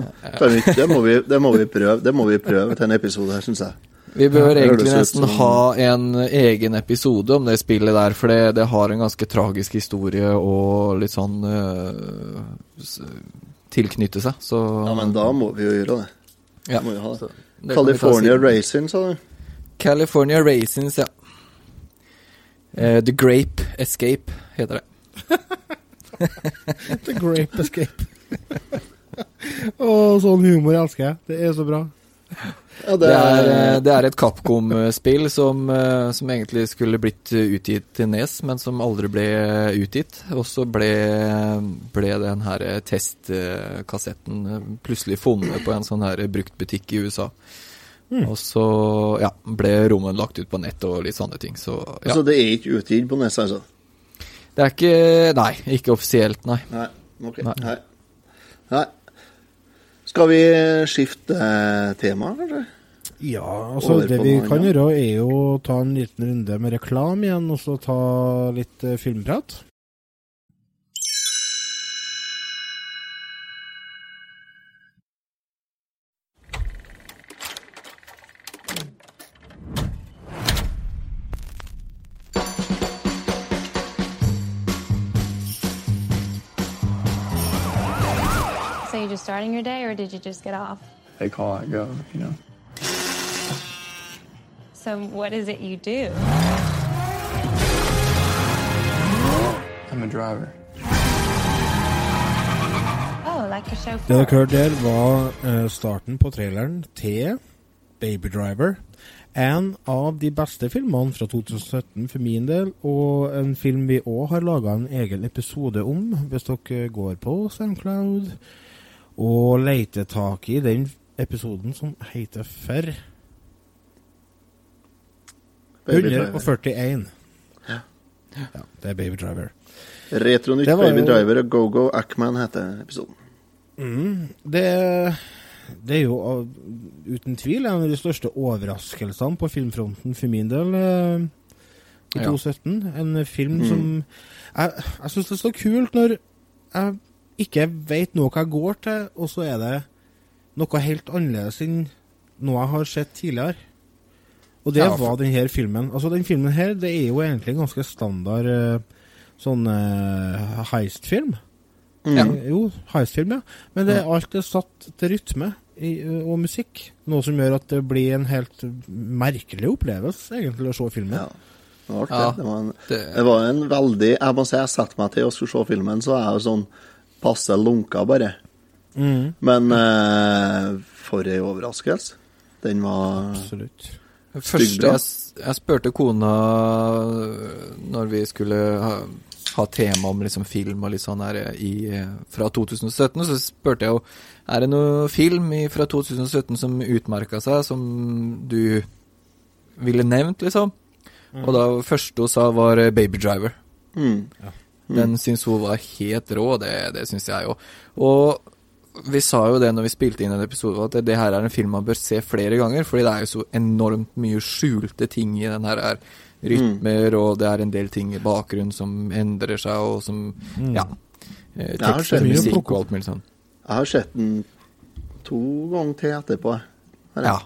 det, må vi, det, må vi prøve, det må vi prøve til en episode her, syns jeg. Vi bør egentlig nesten som- ha en egen episode om det spillet der, for det, det har en ganske tragisk historie og litt sånn uh, tilknytte seg, så Ja, men da må vi jo gjøre det. Ja. Må vi ha det. Det California. Racing, sa du? California Raisins, ja. Uh, The Grape Escape heter det. The Grape Escape. Å, sånn humor elsker jeg. Det er så bra. Ja, Det er, eh, det er et Capcom-spill som, eh, som egentlig skulle blitt eh, utgitt til Nes, men som aldri ble utgitt. Og så ble, ble den her testkassetten eh, plutselig funnet på en sånn her bruktbutikk i USA. Og så ja, ble rommet lagt ut på nett og litt sånne ting. Så ja. Så det er ikke utgitt på Nes, altså? Det er ikke Nei, ikke offisielt, nei. Nei. Ok. Nei. Nei. Nei. Skal vi skifte tema, kanskje? Ja, altså det vi kan gjøre, er jo ta en liten runde med reklame igjen, og så ta litt eh, filmprat. You starting your day or did you just get off? They call, I go, you know. So, what is it you do? I'm a driver. Oh, like a Det chauffeur. dere hørte der, var eh, starten på traileren til Baby Driver. En av de beste filmene fra 2017 for min del, og en film vi òg har laga en egen episode om, hvis dere går på SoundCloud og leter tak i den episoden som heter For 141. Ja, det er Baby Driver. Retronytt Baby jo- Driver og Go-Go Ackman heter episoden. Det, det er jo uh, uten tvil en av de største overraskelsene på filmfronten for min del Uh, i Ja. 2017. En film som Jeg, jeg syns det er så kult når jeg ikke veit noe jeg går til, og så er det noe helt annerledes enn noe jeg har sett tidligere. Og det Ja, for- var denne filmen. Altså, den filmen her, det er jo egentlig en ganske standard eh, sånn uh, heist-film. Ja. Jo, heistfilm, ja. Men det, alt er satt til rytme i, og musikk. Noe som gjør at det blir en helt merkelig opplevelse, egentlig, å se filmen. Ja. Det var, Ja, det. det, var en, det- det var en veldig Jeg må si jeg setter meg til å skulle se filmen, så er jeg jo sånn passe lunka, bare. Mm, Men eh, for ei overraskelse. Den var absolutt. Første jeg, jeg spurte kona øh, når vi skulle ha, ha tema om liksom film og litt sånn her i, eh, fra 2017, så spurte jeg jo er det noe film i, fra 2017 som utmerka seg, som du ville nevnt, liksom? Og da første hun sa, var eh, Baby Driver. mm, Den syns hun var helt rå, det, det syns jeg jo. Og vi sa jo det når vi spilte inn en episode, at det, her er en film man bør se flere ganger, fordi det er jo så enormt mye skjulte ting i den her er rytmer, og det er en del ting i bakgrunnen som endrer seg, og som. Eh, Ja, tekst og musikk og alt mulig sånn. Jeg har sett den to ganger til etterpå. Her. Ja.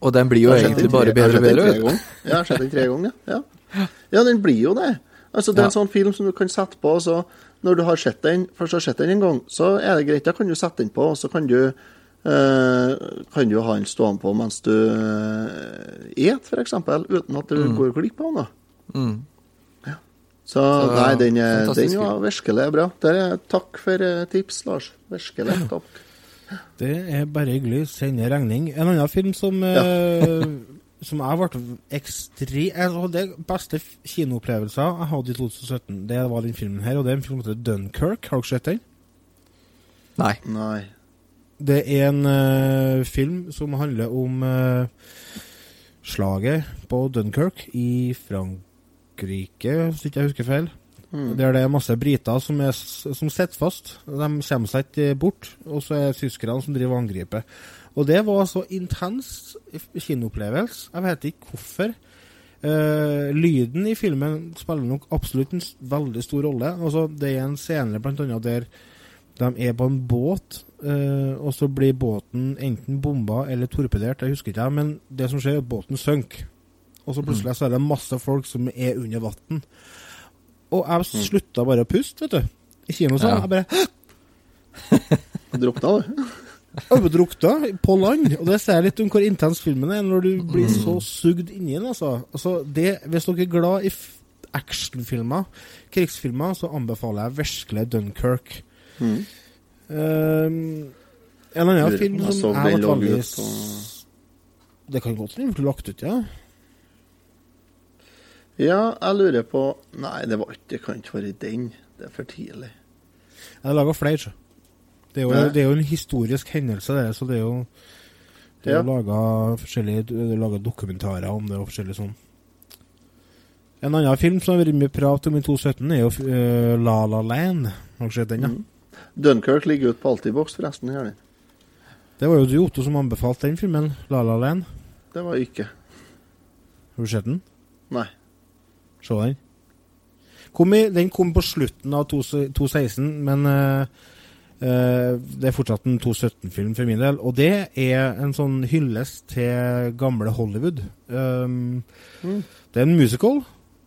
Og den blir jo egentlig bare bedre og bedre. jeg har sett den tre ganger, ja. ja. Ja, den blir jo det. Altså, det er en sånn film som du kan sette på, og så når du har sett den, først har sett den en gang, så er det greit, da kan du sette den på, og så kan du eh, kan du ha den stående på mens du uh, et, for eksempel, uten at du går glipp av noe. Mm. Så, Så, nei, den, er- den var virkelig bra. Der er, takk for eh, tips, Lars. Virkelig takk. Det er bare hyggelig. Sende regning. En annen film som eh, Som jeg ble ekstremt altså, Det beste kinoopplevelsen kinoopplevelser jeg hadde i 2017, det var den filmen her. Og det er en film som heter Dunkerque. Har dere sett den? Nei. Nei. Det er en uh, film som handler om uh, slaget på Dunkerque i Frankrike, hvis ikke jeg husker feil. Der det er masse briter som, er, som sitter fast. De kommer seg ikke bort. Og så er tyskerne som driver og angriper. Og det var så intens kinoopplevelse. Jeg vet ikke hvorfor. Uh, lyden i filmen spiller nok absolutt en veldig stor rolle. Altså, det er en scene blant annet der de er på en båt, uh, og så blir båten enten bomba eller torpedert, jeg husker ikke, men det som skjer, er at båten synker. Og så plutselig så er det masse folk som er under vann. Og jeg slutta bare å puste, vet du. I kinosalen. Ja. Jeg bare Drukna, du? Overdraukta på land. Og det sier litt om hvor intens filmen er, når du blir så sugd inni den. Altså. Altså, det, hvis dere er glad i actionfilmer, krigsfilmer, så anbefaler jeg virkelig Dunkerque. Mm. Um, en annen Lurer film som jeg har vært veldig Det kan godt hende den ble lagt ut, ja. Ja, jeg lurer på Nei, det, var ikke, det kan ikke være den. Det er for tidlig. Jeg har laga flere, så. Det er, jo, det er jo en historisk hendelse, det. Så det er jo Det er Ja. laga er dokumentarer om det og forskjellig sånn. En annen film som har vært mye prat om i 2017, er jo uh, La La Land. Har du sett den, ja? Mm. Dunkerque ligger ute på Altibox, forresten. Her. Det var jo du, Otto, som anbefalte den filmen. La La Land. Det var ikke. Har du sett den? Nei. Se den. Kom i, den kom på slutten av 2016, men eh, det er fortsatt en 2017-film for min del. Og det er en sånn hyllest til gamle Hollywood. Um, Mm. Det er en musical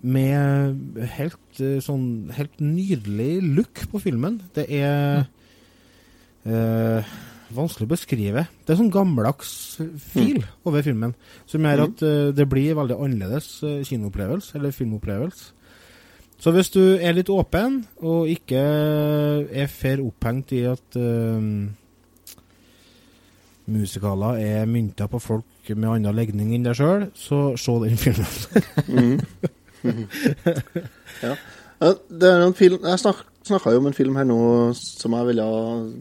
med helt, eh, sånn, helt nydelig look på filmen. Det er eh, Vanskelig å beskrive. Det er sånn gammeldags fil over filmen, som gjør at uh, det blir veldig annerledes eh, kinoopplevelse, eller filmopplevelse. Så hvis du er litt åpen, og ikke er fer opphengt i at uh, musikaler er mynta på folk med annen legning enn deg sjøl, så se den filmen. Ja, Det er en film Jeg snak, snakka jo om en film her nå som jeg ville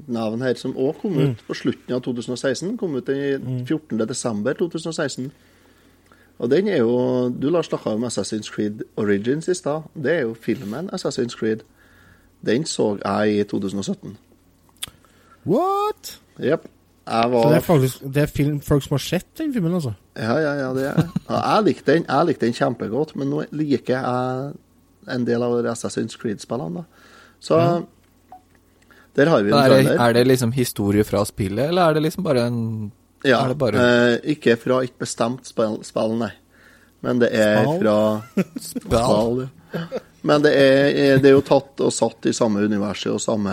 nevne her, som òg kom ut på slutten av 2016. Kom ut den 14. desember 2016. Og den er jo Du Lars snakka om Assassin's Creed Origins i stad. Det er jo filmen Assassin's Creed. Den så jeg i 2017. What?! Jepp. Jeg Så det er faktisk det er film, folk som har sett den filmen, altså? Ja, ja, ja, det er ja, Jeg likte den, jeg likte den kjempegodt, men nå liker jeg en del av Assassin's Creed-spillene, da. Så der har vi en Men er, er det liksom historie fra spillet, eller er det liksom bare en Ja, er det bare- eh, ikke fra et bestemt spill, spill, nei. Men det er Spill? fra Spill, ja. Men det er, det er jo tatt og satt i samme universet og samme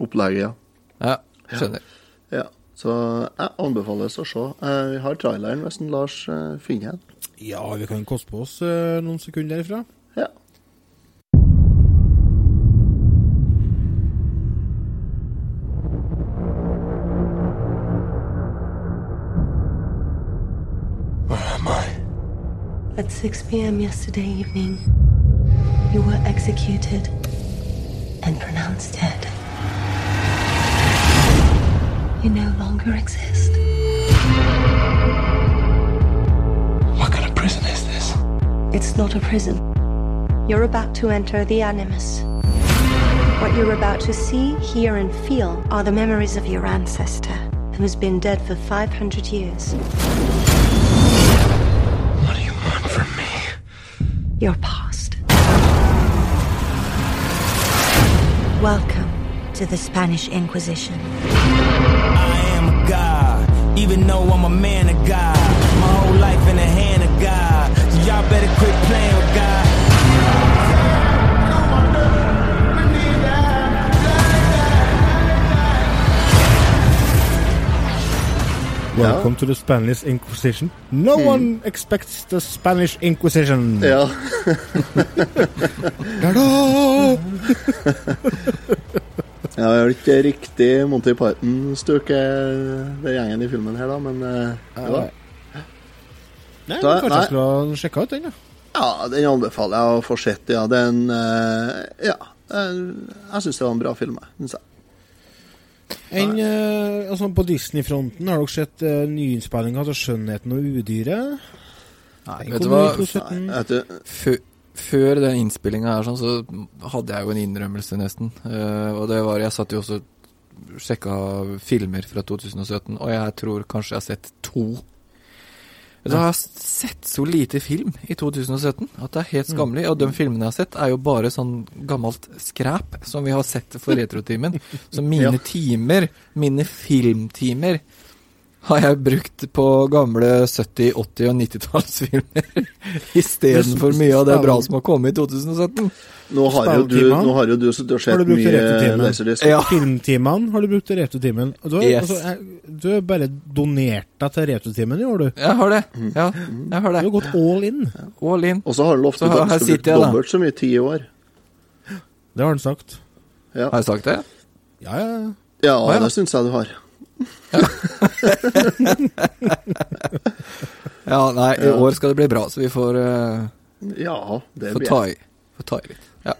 opplegget, ja. Ja, skjønner. ja. Så jeg anbefales å se. Eh, Vi har traileren hvis Lars eh, finner den. Ja, vi kan koste på oss eh, noen sekunder derifra. At 6 p.m. yesterday evening, you were executed and pronounced dead. You no longer exist. What kind of prison is this? It's not a prison. You're about to enter the Animus. What you're about to see, hear, and feel are the memories of your ancestor, who has been dead for 500 years. Your past. Welcome to the Spanish Inquisition. I am a god, even though I'm a man of God. My whole life in the hand of God. So y'all better quit playing with God. Welcome to the Spanish Inquisition. No one expects the Spanish Inquisition. ja. Da-da! Ja, det er ikke riktig Monty Python-stuke, den gjengen i filmen her, da, men eh, ja. Nei, Da- kanskje nei. jeg skulle ha sjekka ut den, da. ja, den anbefaler jeg å få sett, ja. Den eh, Ja. Jeg syns det var en bra film, jeg. En, uh, altså på Disney-fronten har dere sett uh, nyinnspillinga av 'Skjønnheten og udyret'? Nei, vet du hva? Vet du, Før, før den innspillinga her, sånn, så hadde jeg jo en innrømmelse, nesten. Uh, og det var Jeg satt jo også og sjekka filmer fra 2017, og jeg tror kanskje jeg har sett to. Jeg har sett så lite film i 2017 at det er helt skammelig. Og de filmene jeg har sett, er jo bare sånn gammelt skræp som vi har sett for Retrotimen. Så mine timer, mine filmtimer, har jeg brukt på gamle 70-, 80- og 90-tallsfilmer istedenfor mye av det bra som har kommet i 2017. nå har jo du, nå har jo du sittet og Har sett mye? Laserdisc. Ja. Filmtimene har du brukt til Retutimen. Du har Yes. altså, jeg- du har bare donert deg til Retutimen i år, du. Jeg har det. Mm. Ja, jeg har Du har det. gått all in. All in. Og så har du lovt at du skal bruke jeg, dobbelt så mye ti år. Det har han sagt. Ja, Har jeg sagt det? Ja, ja, ja. ja ja. det syns jeg du har. Ja, nei, i år skal det bli bra, så vi får, uh, Ja, det får blir ta i. Får ta i litt. Ja.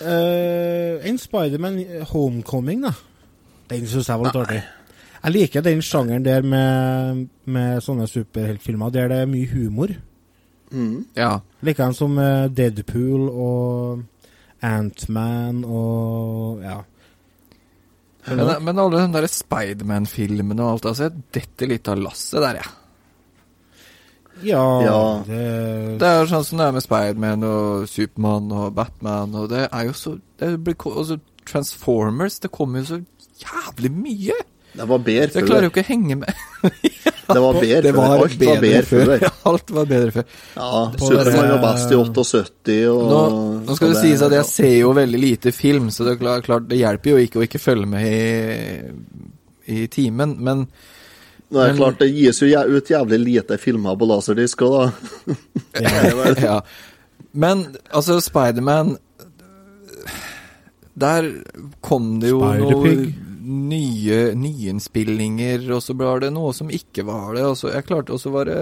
Eh, en Spiderman Homecoming, da. Den syns jeg var litt artig. Jeg liker den sjangeren der med, med sånne superheltfilmer der det er mye humor. Mm. ja. Liker den som eh, Deadpool og Antman og ja. Men, men alle de der Spiderman-filmene og alt, altså, jeg detter litt av lasset der, jeg. Ja, Ja. Det, Det er sånn som det er med Spiderman og Supermann og Batman, og det er jo så det blir, altså, Transformers, det kommer jo så jævlig mye! Det var bedre før. Jeg klarer jo ikke å henge med. Det var bedre Det før. Alt Alt var bedre før. Alt var bedre før. Ja, På Supermann var best i 78, og Nå- Nå skal det sies at jeg ser jo veldig lite film, så det er klart, det hjelper jo ikke å ikke følge med i, i timen, men er det Men- klart, det gis jo ut jævlig lite filmer på laserdisk òg, da. ja. Men altså, Spiderman Der kom det jo Spider-Pig. Nye nyinnspillinger, og så var det noe som ikke var det, og så jeg klarte også å var det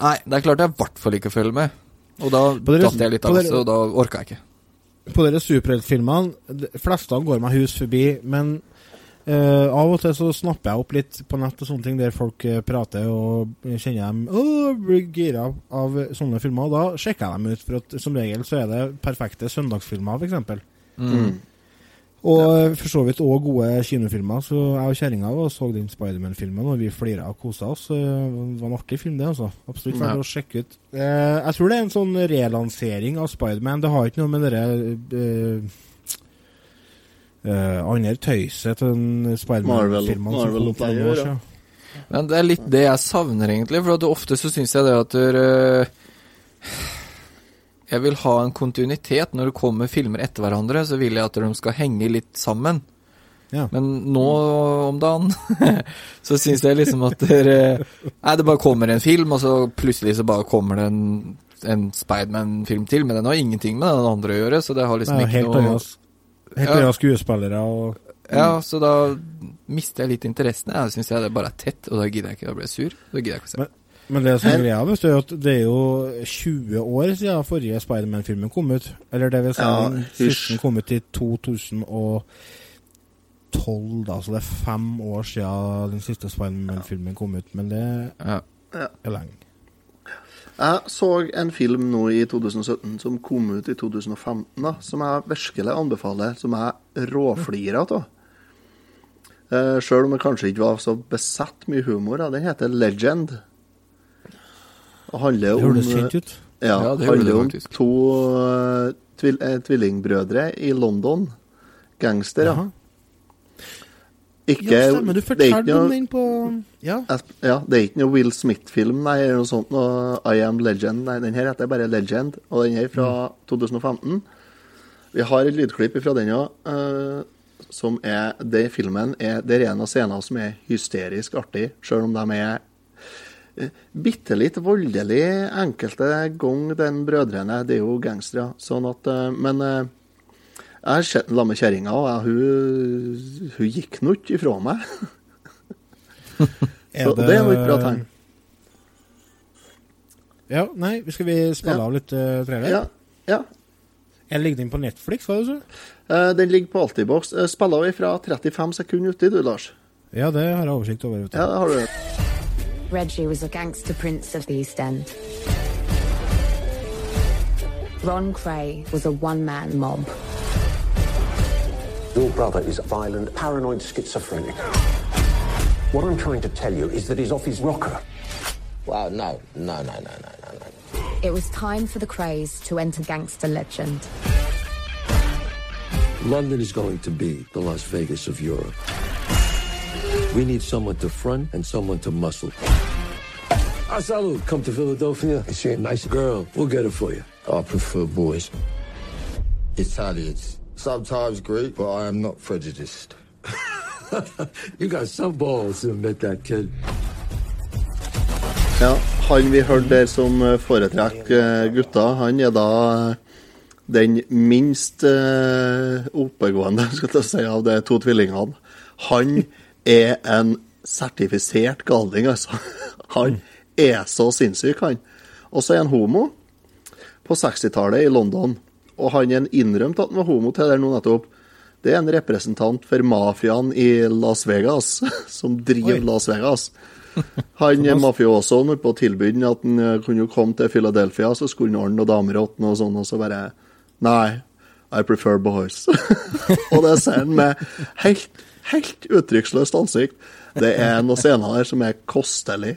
Nei, det er klart jeg i hvert fall ikke følger med. Og da datt jeg litt av, så da orka jeg ikke. På dere superheltfilmene, de fleste går meg hus forbi, men Uh, av og til så snapper jeg opp litt på nett og sånne ting der folk uh, prater, og kjenner dem Å, blir gira av sånne filmer. Og da sjekker jeg dem ut, for at som regel så er det perfekte søndagsfilmer, f.eks. Mm. Og for så vidt òg gode kinofilmer. Så jeg og kjerringa så den Spiderman-filmen, og vi flira og kosa oss. Eh, Det var en artig film, det, altså. Absolutt verdt Ja. å sjekke ut. Eh, jeg tror det er en sånn relansering av Spiderman. Det har ikke noe med det eh, eh, andre tøyset til den Spiderman-filmen som Marvel- kom for noen år siden. Men det er litt det jeg savner, egentlig. For at ofte så syns jeg det at øh, Jeg vil ha en kontinuitet. Når det kommer filmer etter hverandre, så vil jeg at de skal henge litt sammen. Ja. Men nå om dagen så syns jeg liksom at dere Nei, det bare kommer en film, og så plutselig så bare kommer det en, en Spiderman-film til. Men den har ingenting med den andre å gjøre, så det har liksom Det er ikke noe Helt Ja. annet skuespillere og Ja, så da mister jeg litt interessen. Jeg syns det bare er tett, og da gidder jeg ikke. Blir jeg sur. Da gidder jeg ikke å se. Men- Men det som er greia, vet du, at det er jo 20 år siden forrige Spiderman-filmen kom ut. Eller det vil si, Ja, den siste kom ut i 2012, da. Så det er fem år siden den siste Spiderman-filmen kom ut. Men det Ja. er lenge. Jeg så en film nå i 2017 som kom ut i 2015, da, som jeg virkelig anbefaler, som jeg råflirer av. Uh, Sjøl om det kanskje ikke var så besatt mye humor. Da. Den heter Legend. Handler Det om høres kjent ut. Ja, Ja, det handler det om to uh, tvil eh, tvillingbrødre i London. Gangstere. Ja. Ikke Ja, stemmer. Du det fortalte om noe- den på Ja. Ja, det er ikke noe Will Smith-film, nei, eller noe sånt. Noe I Am Legend. Nei, den her heter bare Legend, og den er fra 2015. Vi har et lydklipp fra den òg, som er Den filmen er Det er en av scenene som er hysterisk artig, sjøl om de er eh, bitte litt voldelig enkelte ganger, den brødrene. Det er jo gangstere. Sånn at eh, Men eh, jeg har sett den sammen med kjerringa, og hun, hun gikk nå ikke ifra meg. Så det er jo et bra tegn. Ja, nei, skal vi spille Ja. av litt uh, trailer? Ja, ja. Jeg ligger den på Netflix, hva du sa? Uh, Den ligger på Altibox. Uh, Spiller vi fra 35 sekunder uti, du, Lars? Ja, det har jeg oversikt over. Vet du. Ja, det har du. Reggie was a gangster prince of the East End. Ron Cray was a one man mob. Your brother is a violent, paranoid schizophrenic. What I'm trying to tell you is that he's off his rocker. Wow, no, no, no, no, no, no, no. It was time for the Crays to enter gangster legend. London is going to be the Las Vegas of Europe. We need someone to front and someone to muscle. Ah, salute. Come to Philadelphia. Is see a nice girl? We'll get her for you. I prefer boys. Italians. Sometimes Greek, but I am not prejudiced. You got some balls to admit that, kid. Ja, han vi hørte der som eh, foretrekker eh, gutta, han er da eh, den minst oppegående skal jeg si, av de to tvillingene. Han er en sertifisert galning, altså. Han er så sinnssyk, han. Og så er han homo på 60-tallet i London. Og han er en innrømt at han var homo til der nå nettopp. Det er en representant for mafiaen i Las Vegas, som driver Oi. Las Vegas. Han mafiosoen holdt på å tilby han at han eh, kunne komme til Philadelphia, så skulle han ordne noen damer og sånn, og så bare Nei, I prefer boys. og det ser han med helt, helt uttrykksløst ansikt. Det er noen scener der som er kostelig.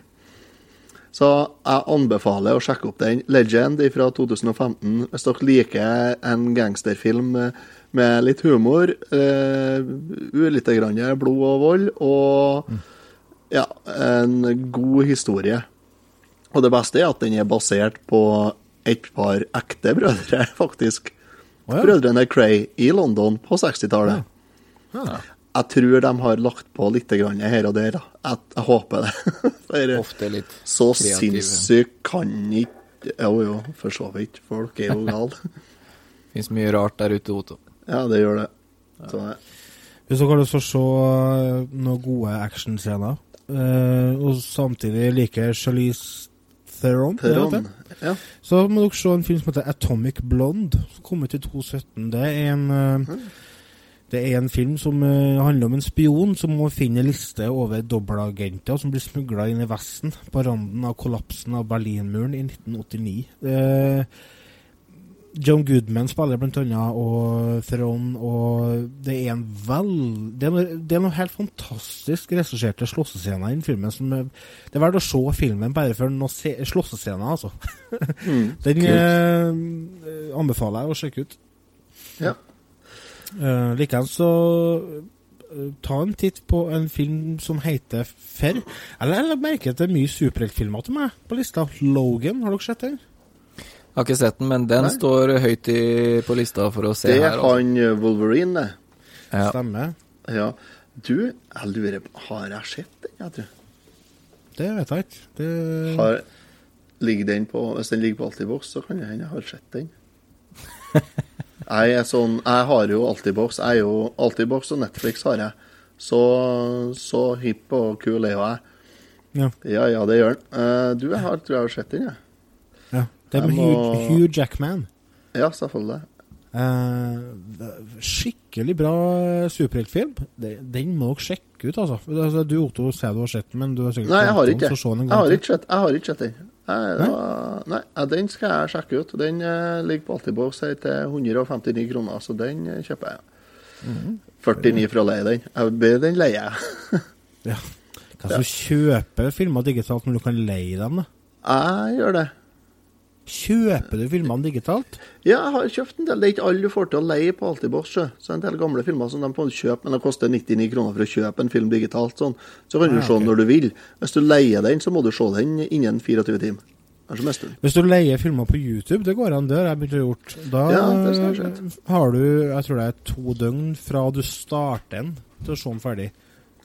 Så jeg anbefaler å sjekke opp den. Legend fra 2015. Hvis dere liker en gangsterfilm med, litt humor, uh, litt grann blod og vold, og ja, en god historie. Og det beste er at den er basert på et par ekte brødre, faktisk. Oh, ja. Brødrene Cray i London på 60-tallet. Ja. Ja. Jeg tror de har lagt på litt grann her og der. Jeg, jeg håper det. For Ofte litt så sinnssykt kan ikke Jo, jo, for så vidt. Folk er jo gale. Fins mye rart der ute, Otto. Ja, det gjør det. Så, Hvis dere har lyst til å se eh, noen gode actionscener, Uh, og samtidig liker Charlize Theron, Theron, det, ja. så må dere se en film som heter Atomic Blonde, som kom ut i 2017. Det er en eh, det er en film som eh, handler om en spion som må finne en liste over dobbeltagenter som blir smugla inn i Vesten på randen av kollapsen av Berlinmuren i 1989. Uh, John Goodman spiller blant annet, og Theron, og det er en vel... Det er, noe, det er noe helt fantastisk regisserte slåssescener i den filmen. Som, er- det er verdt å se filmen bare for noen slåssescener, altså. Mm, den eh, anbefaler jeg å sjekke ut. Ja. Uh, Likeens så eh, ta en titt på en film som heter Ferr. Eller jeg merker at det er mye superheltfilmer til meg på lista. Logan, har dere sett den? Jeg har ikke sett den, men den Nei. står høyt i, på lista for å se det her. er Altså. han eh, Wolverine, det. Ja. Stemmer. Ja. Du, jeg lurer på Har jeg sett den, jeg tror? Det vet jeg ikke. Det... Har, ligger den på, hvis den ligger på Altibox, så kan det hende jeg har sett den. Jeg er sånn Jeg har jo Altibox. Jeg er jo Altibox og Netflix har jeg. Så, så hipp og kul er jo jeg. Ja. Ja, ja, det gjør den. Uh, du, jeg har, tror jeg har sett den, jeg. Ja. Det er med må- Hugh, Hugh Jackman. Ja, selvfølgelig. Uh, skikkelig bra superheltfilm. Den må dere sjekke ut, altså. altså du Otto sier du har sett den, men du har sikkert Nei, jeg har ikke sett, jeg har ikke sett den. Det nei, den skal jeg sjekke ut. Den uh, ligger på Altibox til 159 kroner, så den eh, kjøper jeg. Mhm. 49 for å leie den. Jeg, den leier jeg. Ja. Hvem som kjøper filmer digitalt når du kan leie dem? da? Jeg gjør det. Kjøper du filmene digitalt? Ja, jeg har kjøpt en del. Det er ikke alle du får til å leie på Altibox. det Så en del gamle filmer som de får kjøpe, men det koster 99 kroner for å kjøpe en film digitalt. Sånn. Så kan du Ah, se den okay. når du vil. Hvis du leier den, så må du se den innen 24 timer. Hvis du leier filmer på YouTube, det går an der, jeg begynte å gjort. Da Ja, har du, jeg tror det er to døgn fra du starter den til å se den ferdig.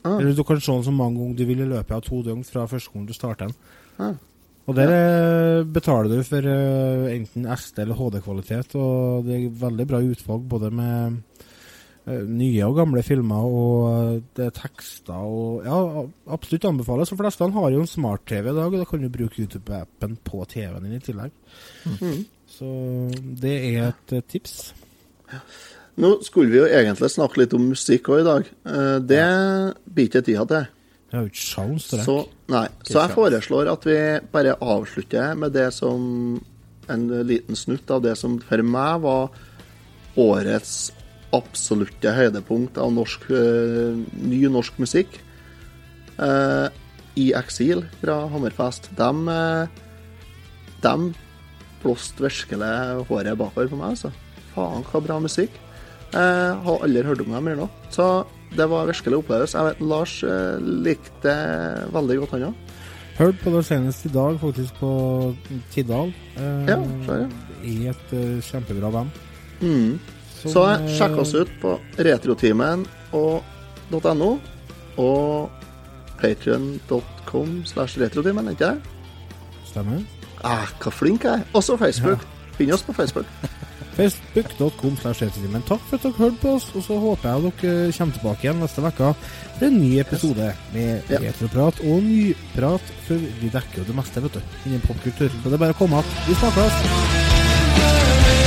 Ah. Eller du kan se den så mange ganger du vil i løpet av to døgn fra første gang du starter den. Ah. Og der ja. betaler du for eh, enten SD eller HD-kvalitet, og det er veldig bra utvalg både med eh, nye og gamle filmer, og eh, det er tekster og Ja, absolutt anbefales. De fleste har jo en smart-TV i dag, og da kan du bruke YouTube-appen på TV-en din i tillegg. Mm. Så det er et eh, tips. Nå skulle vi jo egentlig snakke litt om musikk òg i dag. Eh, Det blir ikke tida til. Jeg har jo ikke sjans til det. Så, nei. så jeg foreslår at vi bare avslutter med det som en liten snutt av det som for meg var årets absolutte høydepunkt av norsk, eh, ny norsk musikk. Eh, I eksil fra Hammerfest. De, eh, de blåste virkelig håret bakover på meg, altså. Faen, hva bra musikk. Jeg har aldri hørt om dem mer nå. Så det var virkelig opplevelse. Jeg vet Lars eh, likte veldig godt, han òg. Hørt på det senest i dag, faktisk på Tiddal. Eh, Ja, klar, ja. I et uh, kjempebra band. Mm. Så, Så eh, sjekk oss ut på retrotimen og .no og patrion.com slash retrotimen, ikke det? Stemmer. Ah, hva flink jeg er. Også Facebook. Finn oss på Facebook. Facebook.com Men. Takk for at dere hørte på oss, og så håper jeg dere kommer tilbake igjen neste uke for en ny episode med Ja. retroprat og nyprat, for vi dekker jo det meste, vet du, innen popkultur. Så det er bare å komme att. Vi snakkes!